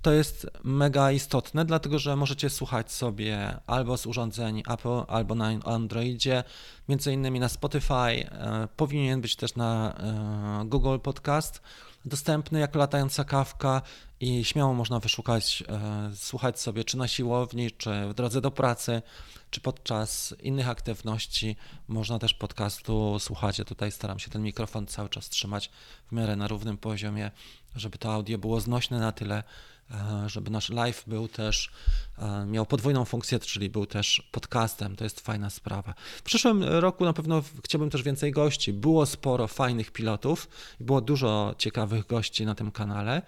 to jest mega istotne, dlatego że możecie słuchać sobie albo z urządzeń Apple, albo na Androidzie, między innymi na Spotify, e, powinien być też na e, Google Podcast dostępny jako latająca kawka i śmiało można wyszukać, e, słuchać sobie czy na siłowni, czy w drodze do pracy, czy podczas innych aktywności. Można też podcastu słuchać. Ja tutaj staram się ten mikrofon cały czas trzymać w miarę na równym poziomie, żeby to audio było znośne na tyle, żeby nasz live był też, e, miał podwójną funkcję, czyli był też podcastem. To jest fajna sprawa. W przyszłym roku na pewno chciałbym też więcej gości. Było sporo fajnych pilotów, było dużo ciekawych gości na tym kanale.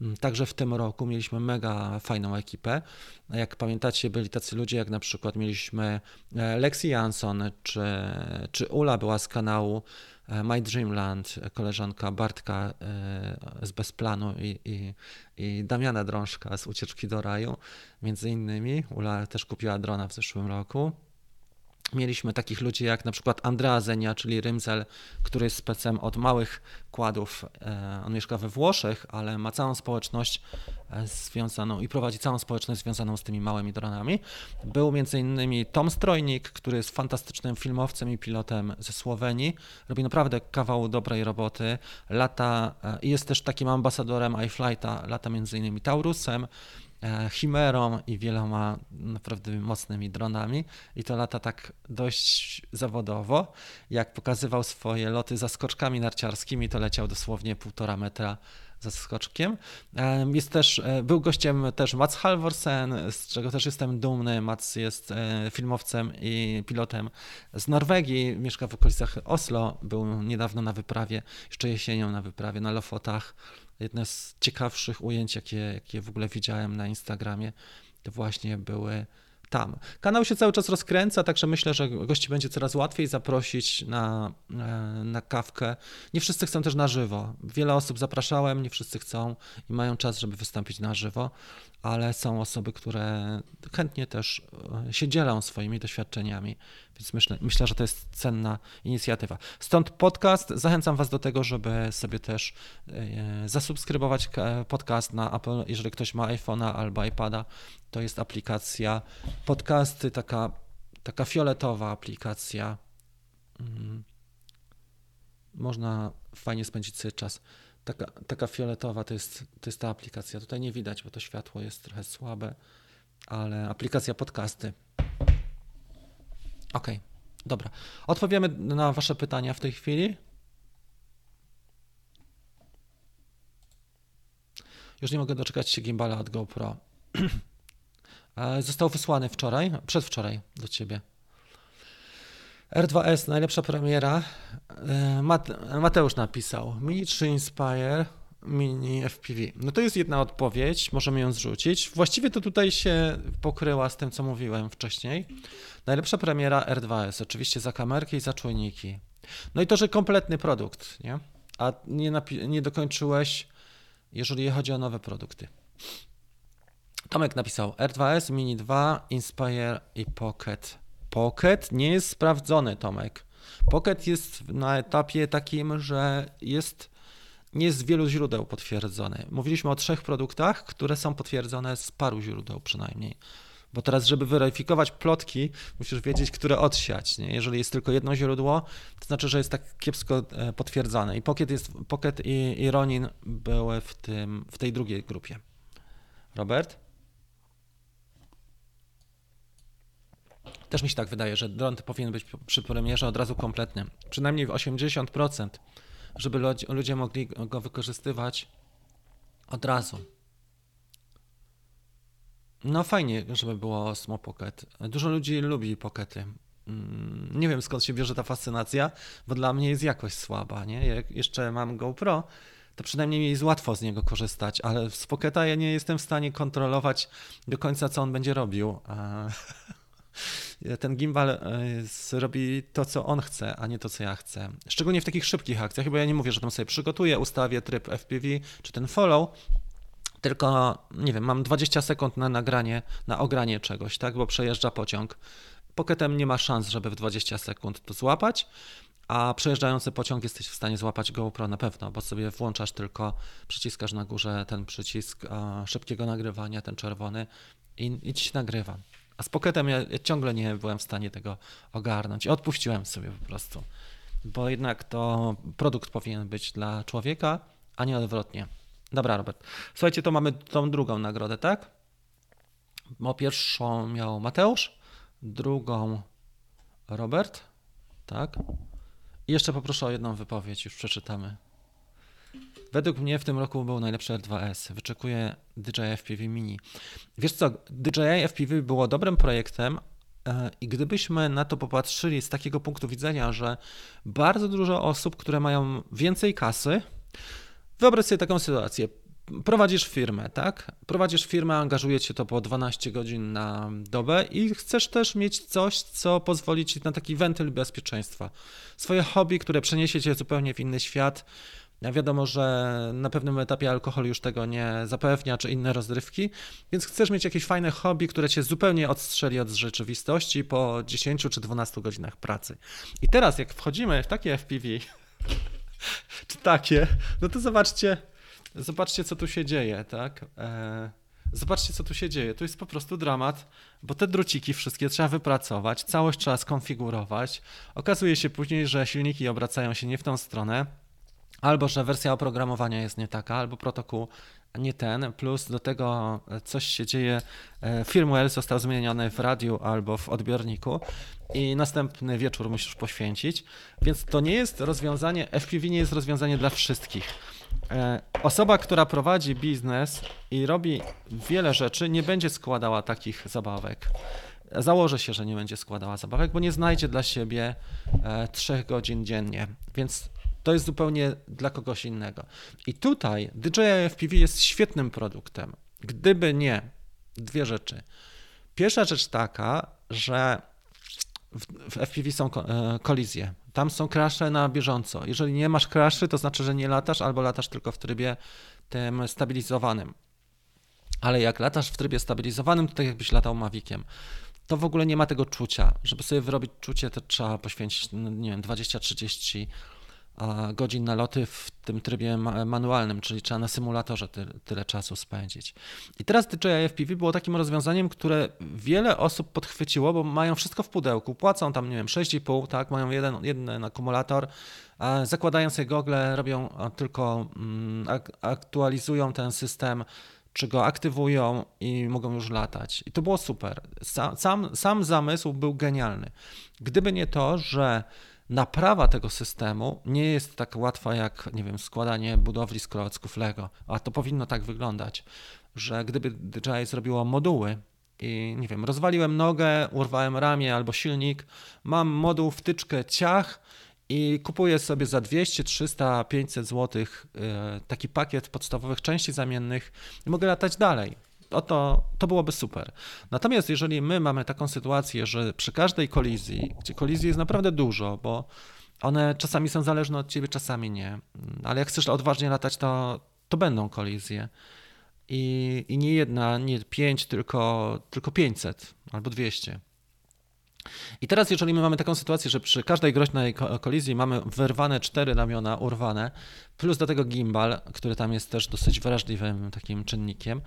Mm, także w tym roku mieliśmy mega fajną ekipę. Jak pamiętacie, byli tacy ludzie, jak na przykład mieliśmy e, Lexi Jansson, czy, czy Ula była z kanału e, My Dreamland, koleżanka Bartka e, z Bezplanu i, i, i Damiana Drążka z Ucieczki do Raju, między innymi. Ula też kupiła drona w zeszłym roku. Mieliśmy takich ludzi jak na przykład Andrea Zenia, czyli Rymzel, który jest specem od małych kładów. E, on mieszka we Włoszech, ale ma całą społeczność e, związaną i prowadzi całą społeczność związaną z tymi małymi dronami. Był między innymi Tom Strojnik, który jest fantastycznym filmowcem i pilotem ze Słowenii. Robi naprawdę kawał dobrej roboty. Lata e, i jest też takim ambasadorem iFlighta, lata między innymi Taurusem. E, Chimerą i wieloma naprawdę mocnymi dronami i to lata tak dość zawodowo. Jak pokazywał swoje loty za skoczkami narciarskimi, to leciał dosłownie półtora metra za skoczkiem. Jest też, e, był gościem też Mats Halvorsen, z czego też jestem dumny. Mats jest e, filmowcem i pilotem z Norwegii, mieszka w okolicach Oslo, był niedawno na wyprawie, jeszcze jesienią na wyprawie na Lofotach. Jedne z ciekawszych ujęć, jakie, jakie w ogóle widziałem na Instagramie, to właśnie były tam. Kanał się cały czas rozkręca, także myślę, że gości będzie coraz łatwiej zaprosić na, e, na kawkę. Nie wszyscy chcą też na żywo. Wiele osób zapraszałem, nie wszyscy chcą i mają czas, żeby wystąpić na żywo, ale są osoby, które chętnie też e, się dzielą swoimi doświadczeniami, więc myślę, myślę, że to jest cenna inicjatywa. Stąd podcast. Zachęcam Was do tego, żeby sobie też e, zasubskrybować podcast na Apple, jeżeli ktoś ma iPhone'a albo iPada. To jest aplikacja podcasty, taka, taka fioletowa aplikacja. Mm. Można fajnie spędzić sobie czas. Taka, taka fioletowa to jest, to jest ta aplikacja. Tutaj nie widać, bo to światło jest trochę słabe, ale aplikacja podcasty. Ok, dobra. Odpowiemy na Wasze pytania w tej chwili. Już nie mogę doczekać się gimbala od GoPro. Został wysłany wczoraj, przedwczoraj do Ciebie. R2S, najlepsza premiera. E, Mateusz napisał. Mini 3 Inspire, Mini FPV. No to jest jedna odpowiedź, możemy ją zrzucić. Właściwie to tutaj się pokryła z tym, co mówiłem wcześniej. Najlepsza premiera R2S, oczywiście za kamerki i za czujniki. No i to, że kompletny produkt, nie? A nie, nie dokończyłeś, jeżeli chodzi o nowe produkty. Tomek napisał R2S, Mini 2, Inspire i Pocket. Pocket nie jest sprawdzony, Tomek. Pocket jest na etapie takim, że jest nie z wielu źródeł potwierdzony. Mówiliśmy o trzech produktach, które są potwierdzone z paru źródeł przynajmniej. Bo teraz, żeby weryfikować plotki, musisz wiedzieć, które odsiać. Nie? Jeżeli jest tylko jedno źródło, to znaczy, że jest tak kiepsko e, potwierdzone. I Pocket, jest, Pocket i, i Ronin były w, tym, w tej drugiej grupie. Robert? Też mi się tak wydaje, że dron powinien być przy premierze od razu kompletny. Przynajmniej w 80%, żeby ludzie mogli go wykorzystywać od razu. No fajnie, żeby było Smo Pocket. Dużo ludzi lubi pockety. Mm, nie wiem skąd się bierze ta fascynacja, bo dla mnie jest jakość słaba, nie? Jak jeszcze mam GoPro, to przynajmniej jest łatwo z niego korzystać, ale z Pocketa ja nie jestem w stanie kontrolować do końca, co on będzie robił. ten gimbal e, robi to, co on chce, a nie to, co ja chcę. Szczególnie w takich szybkich akcjach, bo ja nie mówię, że tam sobie przygotuję, ustawię tryb FPV czy ten follow, tylko, nie wiem, mam 20 sekund na nagranie, na ogranie czegoś, tak, bo przejeżdża pociąg. Pocketem nie ma szans, żeby w 20 sekund to złapać, a przejeżdżający pociąg jesteś w stanie złapać GoPro na pewno, bo sobie włączasz tylko, przyciskasz na górze ten przycisk szybkiego nagrywania, ten czerwony i, i ci nagrywa. A z Pocketem ja, ja ciągle nie byłem w stanie tego ogarnąć. Odpuściłem sobie po prostu, bo jednak to produkt powinien być dla człowieka, a nie odwrotnie. Dobra, Robert. Słuchajcie, to mamy tą drugą nagrodę, tak? Bo pierwszą miał Mateusz, drugą Robert, tak? I jeszcze poproszę o jedną wypowiedź, już przeczytamy. Według mnie w tym roku był najlepszy R2S. Wyczekuję DJI FPV Mini. Wiesz co, DJI FPV było dobrym projektem, e, i gdybyśmy na to popatrzyli z takiego punktu widzenia, że bardzo dużo osób, które mają więcej kasy, wyobraź sobie taką sytuację. Prowadzisz firmę, tak? Prowadzisz firmę, angażuje cię to po 12 godzin na dobę i chcesz też mieć coś, co pozwoli ci na taki wentyl bezpieczeństwa. Swoje hobby, które przeniesie cię zupełnie w inny świat, Wiadomo, że na pewnym etapie alkohol już tego nie zapewnia, czy inne rozrywki, więc chcesz mieć jakieś fajne hobby, które cię zupełnie odstrzeli od rzeczywistości po 10 czy 12 godzinach pracy. I teraz, jak wchodzimy w takie FPV, czy takie, no to zobaczcie, zobaczcie, co tu się dzieje, tak? E, zobaczcie, co tu się dzieje. To jest po prostu dramat, bo te druciki wszystkie trzeba wypracować, całość trzeba skonfigurować. Okazuje się później, że silniki obracają się nie w tą stronę albo że wersja oprogramowania jest nie taka, albo protokół nie ten, plus do tego coś się dzieje, e, firmware został zmieniony w radiu albo w odbiorniku i następny wieczór musisz poświęcić, więc to nie jest rozwiązanie, FPV nie jest rozwiązanie dla wszystkich. E, osoba, która prowadzi biznes i robi wiele rzeczy, nie będzie składała takich zabawek. Założę się, że nie będzie składała zabawek, bo nie znajdzie dla siebie e, trzech godzin dziennie, więc to jest zupełnie dla kogoś innego. I tutaj DJI FPV jest świetnym produktem. Gdyby nie dwie rzeczy. Pierwsza rzecz taka, że w, FPV są e, kolizje. Tam są krasze na bieżąco. Jeżeli nie masz kraszy, to znaczy, że nie latasz albo latasz tylko w trybie tym stabilizowanym. Ale jak latasz w trybie stabilizowanym, to tak jakbyś latał Maviciem. To w ogóle nie ma tego czucia. Żeby sobie wyrobić czucie, to trzeba poświęcić, no, nie wiem, 20-30 godzin na loty w tym trybie manualnym, czyli trzeba na symulatorze tyle, tyle czasu spędzić. I teraz DJI FPV było takim rozwiązaniem, które wiele osób podchwyciło, bo mają wszystko w pudełku, płacą tam, nie wiem, 6,5, tak, mają jeden, jeden akumulator, zakładają sobie gogle, robią tylko, mm, aktualizują ten system, czy go aktywują i mogą już latać. I to było super. Sam, sam zamysł był genialny. Gdyby nie to, że naprawa tego systemu nie jest tak łatwa jak, nie wiem, składanie budowli z klocków Lego, a to powinno tak wyglądać, że gdyby DJI zrobiło moduły i, nie wiem, rozwaliłem nogę, urwałem ramię albo silnik, mam moduł, wtyczkę, ciach i kupuję sobie za 200, 300, 500 zł taki pakiet podstawowych części zamiennych i mogę latać dalej to, to byłoby super. Natomiast jeżeli my mamy taką sytuację, że przy każdej kolizji, gdzie kolizji jest naprawdę dużo, bo one czasami są zależne od ciebie, czasami nie, ale jak chcesz odważnie latać, to, to będą kolizje. I, I nie jedna, nie pięć, tylko, tylko 500 albo 200. I teraz, jeżeli my mamy taką sytuację, że przy każdej groźnej kolizji mamy wyrwane cztery ramiona, urwane, plus do tego gimbal, który tam jest też dosyć wrażliwym takim czynnikiem,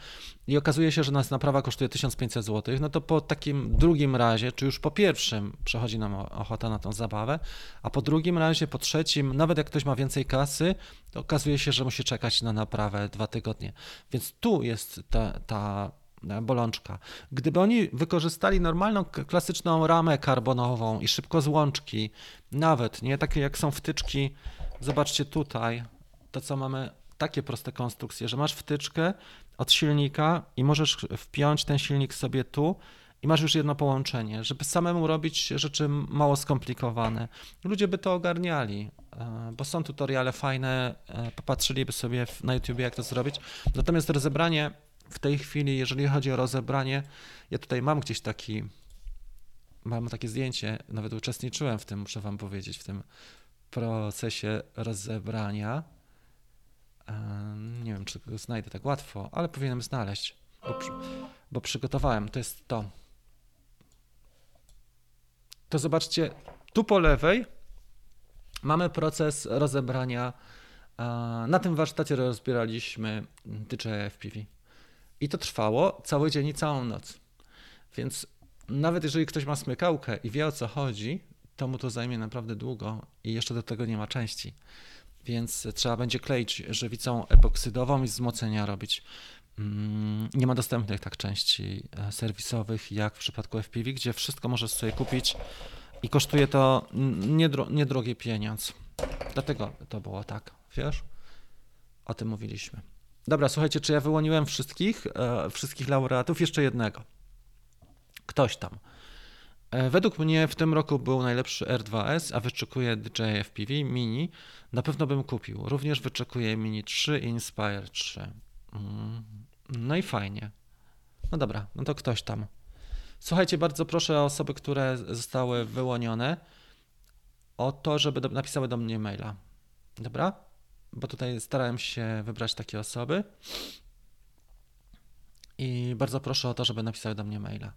i okazuje się, że nas naprawa kosztuje 1500 zł, no to po takim drugim razie, czy już po pierwszym przechodzi nam ochota na tą zabawę, a po drugim razie, po trzecim, nawet jak ktoś ma więcej kasy, to okazuje się, że musi czekać na naprawę dwa tygodnie. Więc tu jest ta, ta bolączka. Gdyby oni wykorzystali normalną, klasyczną ramę karbonową i szybko złączki, nawet, nie, takie jak są wtyczki, zobaczcie tutaj, to co mamy, takie proste konstrukcje, że masz wtyczkę od silnika i możesz wpiąć ten silnik sobie tu i masz już jedno połączenie, żeby samemu robić rzeczy mało skomplikowane. Ludzie by to ogarniali, e, bo są tutoriale fajne, e, popatrzyliby sobie na YouTube, jak to zrobić. Natomiast rozebranie w tej chwili, jeżeli chodzi o rozebranie, ja tutaj mam gdzieś taki, mam takie zdjęcie, nawet uczestniczyłem w tym, muszę wam powiedzieć, w tym procesie rozebrania. Nie wiem, czy go znajdę tak łatwo, ale powinienem znaleźć, bo, bo przygotowałem. To jest to. To zobaczcie, tu po lewej mamy proces rozebrania. Na tym warsztacie rozbieraliśmy DJI FPV. I to trwało cały dzień i całą noc. Więc nawet jeżeli ktoś ma smykałkę i wie o co chodzi, to mu to zajmie naprawdę długo i jeszcze do tego nie ma części. Więc trzeba będzie kleić żywicą epoksydową i wzmocnienia robić. Mm, nie ma dostępnych tak części e, serwisowych jak w przypadku FPV, gdzie wszystko możesz sobie kupić i kosztuje to niedro, niedrogi pieniądz. Dlatego to było tak, wiesz? O tym mówiliśmy. Dobra, słuchajcie, czy ja wyłoniłem wszystkich, e, wszystkich laureatów? Jeszcze jednego. Ktoś tam. E, według mnie w tym roku był najlepszy R2S, a wyczekuję DJI FPV Mini. Na pewno bym kupił. Również wyczekuję Mini 3 i Inspire 3. Mm, no i fajnie. No dobra, no to ktoś tam. Słuchajcie, bardzo proszę o osoby, które zostały wyłonione, o to, żeby do, napisały do mnie maila. Dobra? Bo tutaj starałem się wybrać takie osoby. I bardzo proszę o to, żeby napisały do mnie maila.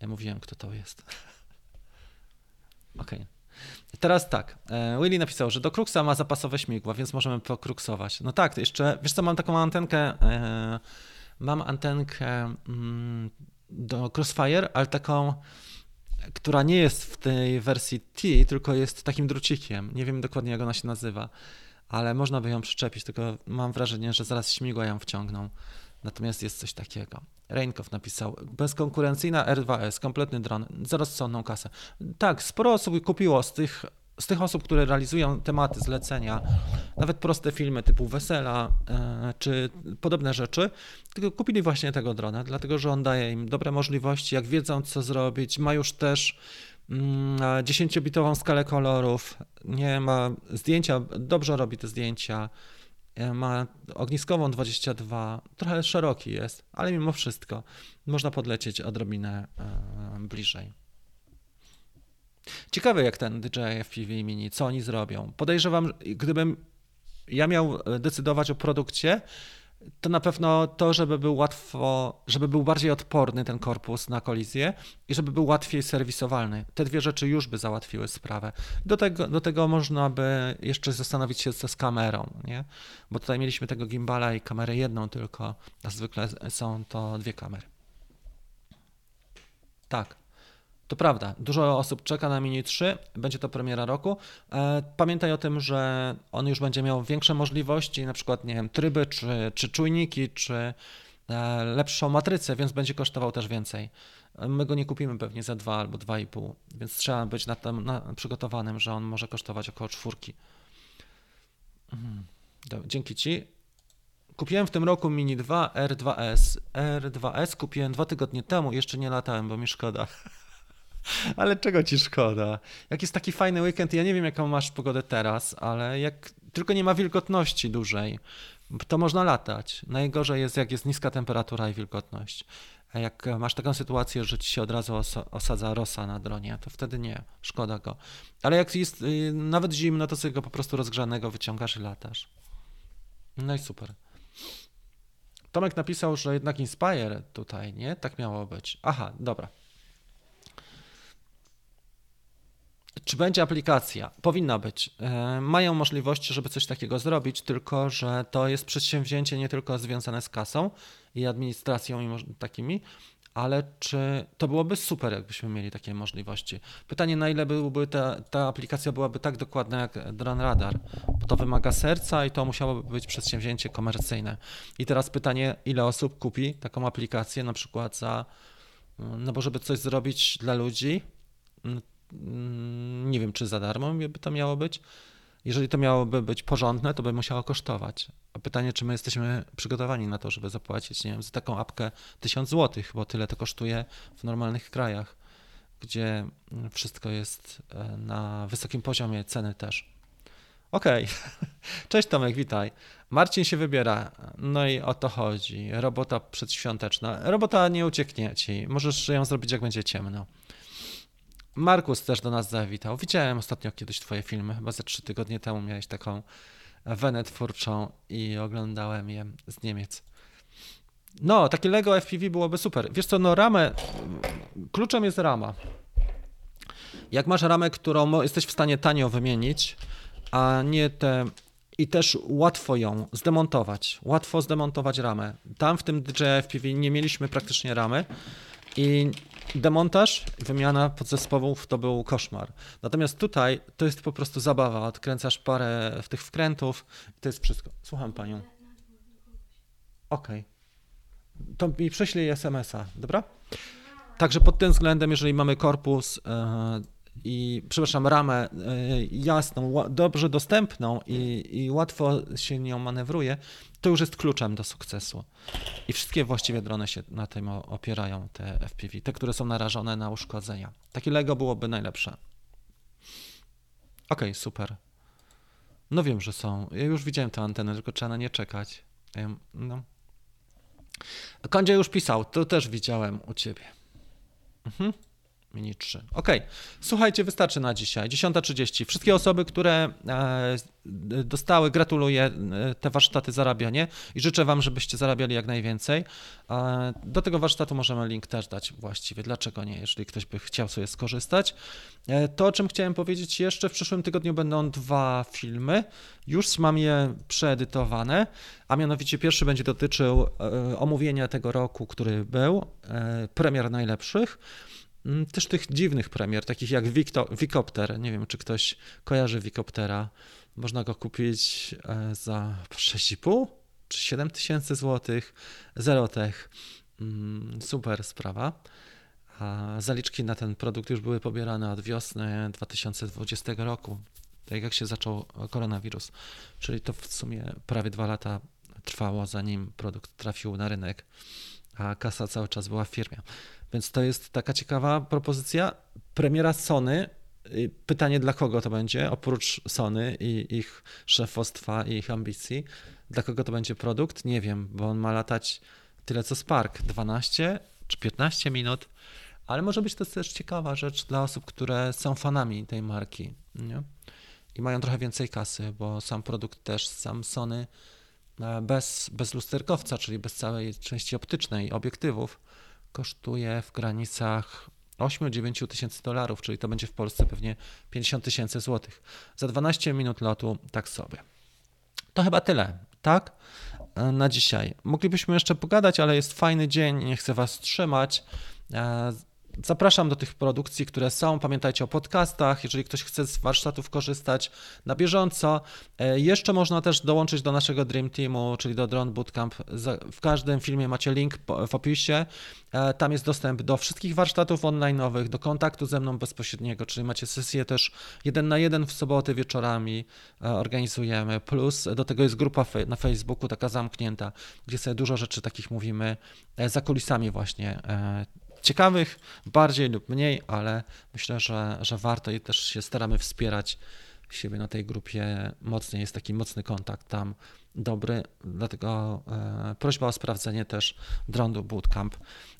Ja mówiłem, kto to jest. Okej. Okay. Teraz tak. E, Willy napisał, że do Kruxa ma zapasowe śmigła, więc możemy pokruksować. No tak, jeszcze, wiesz co, mam taką antenkę, e, mam antenkę mm, do Crossfire, ale taką, która nie jest w tej wersji T, tylko jest takim drucikiem. Nie wiem dokładnie, jak ona się nazywa ale można by ją przyczepić, tylko mam wrażenie, że zaraz śmigła ją wciągną. Natomiast jest coś takiego. Reinkow napisał, bezkonkurencyjna R2S, kompletny dron, za rozsądną kasę. Tak, sporo osób kupiło z tych, z tych osób, które realizują tematy, zlecenia, nawet proste filmy typu wesela e, czy podobne rzeczy, tylko kupili właśnie tego drona, dlatego że on daje im dobre możliwości, jak wiedzą co zrobić, ma już też 10-bitową mm, skalę kolorów, nie ma zdjęcia, dobrze robi te zdjęcia, e, ma ogniskową 22, trochę szeroki jest, ale mimo wszystko można podlecieć odrobinę e, bliżej. Ciekawe jak ten DJI FPV Mini, co oni zrobią. Podejrzewam, gdybym ja miał decydować o produkcie, to na pewno to, żeby był łatwo, żeby był bardziej odporny ten korpus na kolizję i żeby był łatwiej serwisowalny. Te dwie rzeczy już by załatwiły sprawę. Do tego, do tego można by jeszcze zastanowić się co z kamerą, nie? Bo tutaj mieliśmy tego gimbala i kamerę jedną tylko, a zwykle są to dwie kamery. Tak. To prawda, dużo osób czeka na Mini 3, będzie to premiera roku. E, pamiętaj o tym, że on już będzie miał większe możliwości, na przykład nie wiem, tryby, czy, czy czujniki, czy e, lepszą matrycę, więc będzie kosztował też więcej. E, my go nie kupimy pewnie za 2 albo 2,5, więc trzeba być na tym na, przygotowanym, że on może kosztować około czwórki. Mhm. Dzięki Ci. Kupiłem w tym roku Mini 2 R2S. R2S kupiłem dwa tygodnie temu, jeszcze nie latałem, bo mi szkoda. Ale czego ci szkoda? Jak jest taki fajny weekend, ja nie wiem jaką masz pogodę teraz, ale jak tylko nie ma wilgotności dużej, to można latać. Najgorzej jest jak jest niska temperatura i wilgotność. A jak masz taką sytuację, że ci się od razu osadza rosa na dronie, to wtedy nie, szkoda go. Ale jak jest y, nawet zimno, to sobie go po prostu rozgrzanego wyciągasz i latasz. No i super. Tomek napisał, że jednak Inspire tutaj, nie? Tak miało być. Aha, dobra. Czy będzie aplikacja? Powinna być. E, mają możliwości, żeby coś takiego zrobić, tylko że to jest przedsięwzięcie nie tylko związane z kasą i administracją i takimi, ale czy to byłoby super, jakbyśmy mieli takie możliwości. Pytanie, na ile byłby ta, ta aplikacja byłaby tak dokładna jak Drone Radar, bo to wymaga serca i to musiałoby być przedsięwzięcie komercyjne. I teraz pytanie, ile osób kupi taką aplikację na przykład za, no bo żeby coś zrobić dla ludzi, nie wiem, czy za darmo by to miało być. Jeżeli to miałoby być porządne, to by musiało kosztować. A pytanie, czy my jesteśmy przygotowani na to, żeby zapłacić, nie wiem, za taką apkę 1000 zł, bo tyle to kosztuje w normalnych krajach, gdzie wszystko jest e, na wysokim poziomie ceny też. Okej. Okay. Cześć Tomek, witaj. Marcin się wybiera. No i o to chodzi. Robota przedświąteczna. Robota nie ucieknie ci. Możesz ją zrobić, jak będzie ciemno. Markus też do nas zawitał. Widziałem ostatnio kiedyś twoje filmy, chyba ze trzy tygodnie temu miałeś taką wenę twórczą i oglądałem je z Niemiec. No, takie Lego FPV byłoby super. Wiesz co, no ramę, kluczem jest rama. Jak masz ramę, którą jesteś w stanie tanio wymienić, a nie te i też łatwo ją zdemontować. Łatwo zdemontować ramę. Tam w tym DJI FPV nie mieliśmy praktycznie ramy i demontaż, wymiana podzespołów to był koszmar. Natomiast tutaj to jest po prostu zabawa. Odkręcasz parę tych wkrętów i to jest wszystko. Słucham panią. Okej. Okay. To mi prześlij SMS-a, dobra? Także pod tym względem, jeżeli mamy korpus, e, i, przepraszam, ramę y, jasną, dobrze dostępną i, i łatwo się nią manewruje, to już jest kluczem do sukcesu. I wszystkie właściwie drony się na tym opierają, te FPV, te, które są narażone na uszkodzenia. Takie Lego byłoby najlepsze. Okej, okay, super. No wiem, że są. Ja już widziałem tę antenę, tylko trzeba na nie czekać. No. Już pisał, to też widziałem u ciebie. Mhm. Mini 3. Ok, słuchajcie, wystarczy na dzisiaj. 10.30. Wszystkie osoby, które e, dostały, gratuluję e, te warsztaty zarabianie i życzę Wam, żebyście zarabiali jak najwięcej. E, do tego warsztatu możemy link też dać właściwie. Dlaczego nie, jeżeli ktoś by chciał sobie skorzystać. To, o czym chciałem powiedzieć jeszcze, w przyszłym tygodniu będą dwa filmy. Już mam je przeedytowane, a mianowicie pierwszy będzie dotyczył omówienia tego roku, który był, premier najlepszych. Mm, też tych dziwnych premier, takich jak Wikopter. Nie wiem, czy ktoś kojarzy Wikoptera. Można go kupić e, za 6,5 czy 7 tysięcy złotych. Zerotech. Mm, super sprawa. A zaliczki na ten produkt już były pobierane od wiosny 2020 roku, tak jak się zaczął koronawirus. Czyli to w sumie prawie dwa lata trwało, zanim produkt trafił na rynek, a kasa cały czas była w firmie. Więc to jest taka ciekawa propozycja. Premiera Sony. y, Pytanie, dla kogo to będzie, oprócz Sony i ich szefostwa i ich ambicji. Dla kogo to będzie produkt? Nie wiem, bo on ma latać tyle co Spark 12 czy 15 minut, ale może być to też ciekawa rzecz dla osób, które są fanami tej marki nie? i mają trochę więcej kasy, bo sam produkt też, sam Sony e, bez, bez lusterkowca, czyli bez całej części optycznej obiektywów, kosztuje w granicach 8-9 tysięcy dolarów, czyli to będzie w Polsce pewnie 50 tysięcy złotych. Za 12 minut lotu tak sobie. To chyba tyle, tak? E, Na dzisiaj. Moglibyśmy jeszcze pogadać, ale jest fajny dzień, nie chcę Was trzymać. Zapraszam do tych produkcji, które są. Pamiętajcie o podcastach. Jeżeli ktoś chce z warsztatów korzystać na bieżąco, e, jeszcze można też dołączyć do naszego Dream Teamu, czyli do Drone Bootcamp. W każdym filmie macie link w opisie. E, Tam jest dostęp do wszystkich warsztatów online'owych, do kontaktu ze mną bezpośredniego, czyli macie sesję też jeden na jeden w soboty wieczorami e, organizujemy. Plus do tego jest grupa na Facebooku, taka zamknięta, gdzie sobie dużo rzeczy takich mówimy za kulisami właśnie ciekawych, bardziej lub mniej, ale myślę, że, że warto i też się staramy wspierać siebie na tej grupie mocniej. Jest taki mocny kontakt tam, dobry, dlatego e, prośba o sprawdzenie też Drone Bootcamp.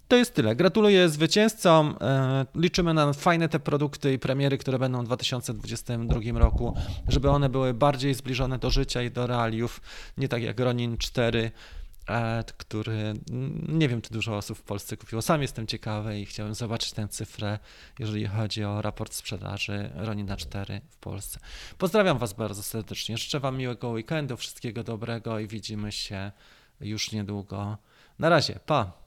To jest tyle. Gratuluję zwycięzcom. E, liczymy na fajne te produkty i premiery, które będą w 2022 roku, żeby one były bardziej zbliżone do życia i do realiów, nie tak jak Ronin 4 e, który mm, nie wiem, czy dużo osób w Polsce kupiło. Sam jestem ciekawy i chciałem zobaczyć tę cyfrę, jeżeli chodzi o raport sprzedaży Ronina 4 w Polsce. Pozdrawiam Was bardzo serdecznie. Życzę Wam miłego weekendu, wszystkiego dobrego i widzimy się już niedługo. Na razie, pa!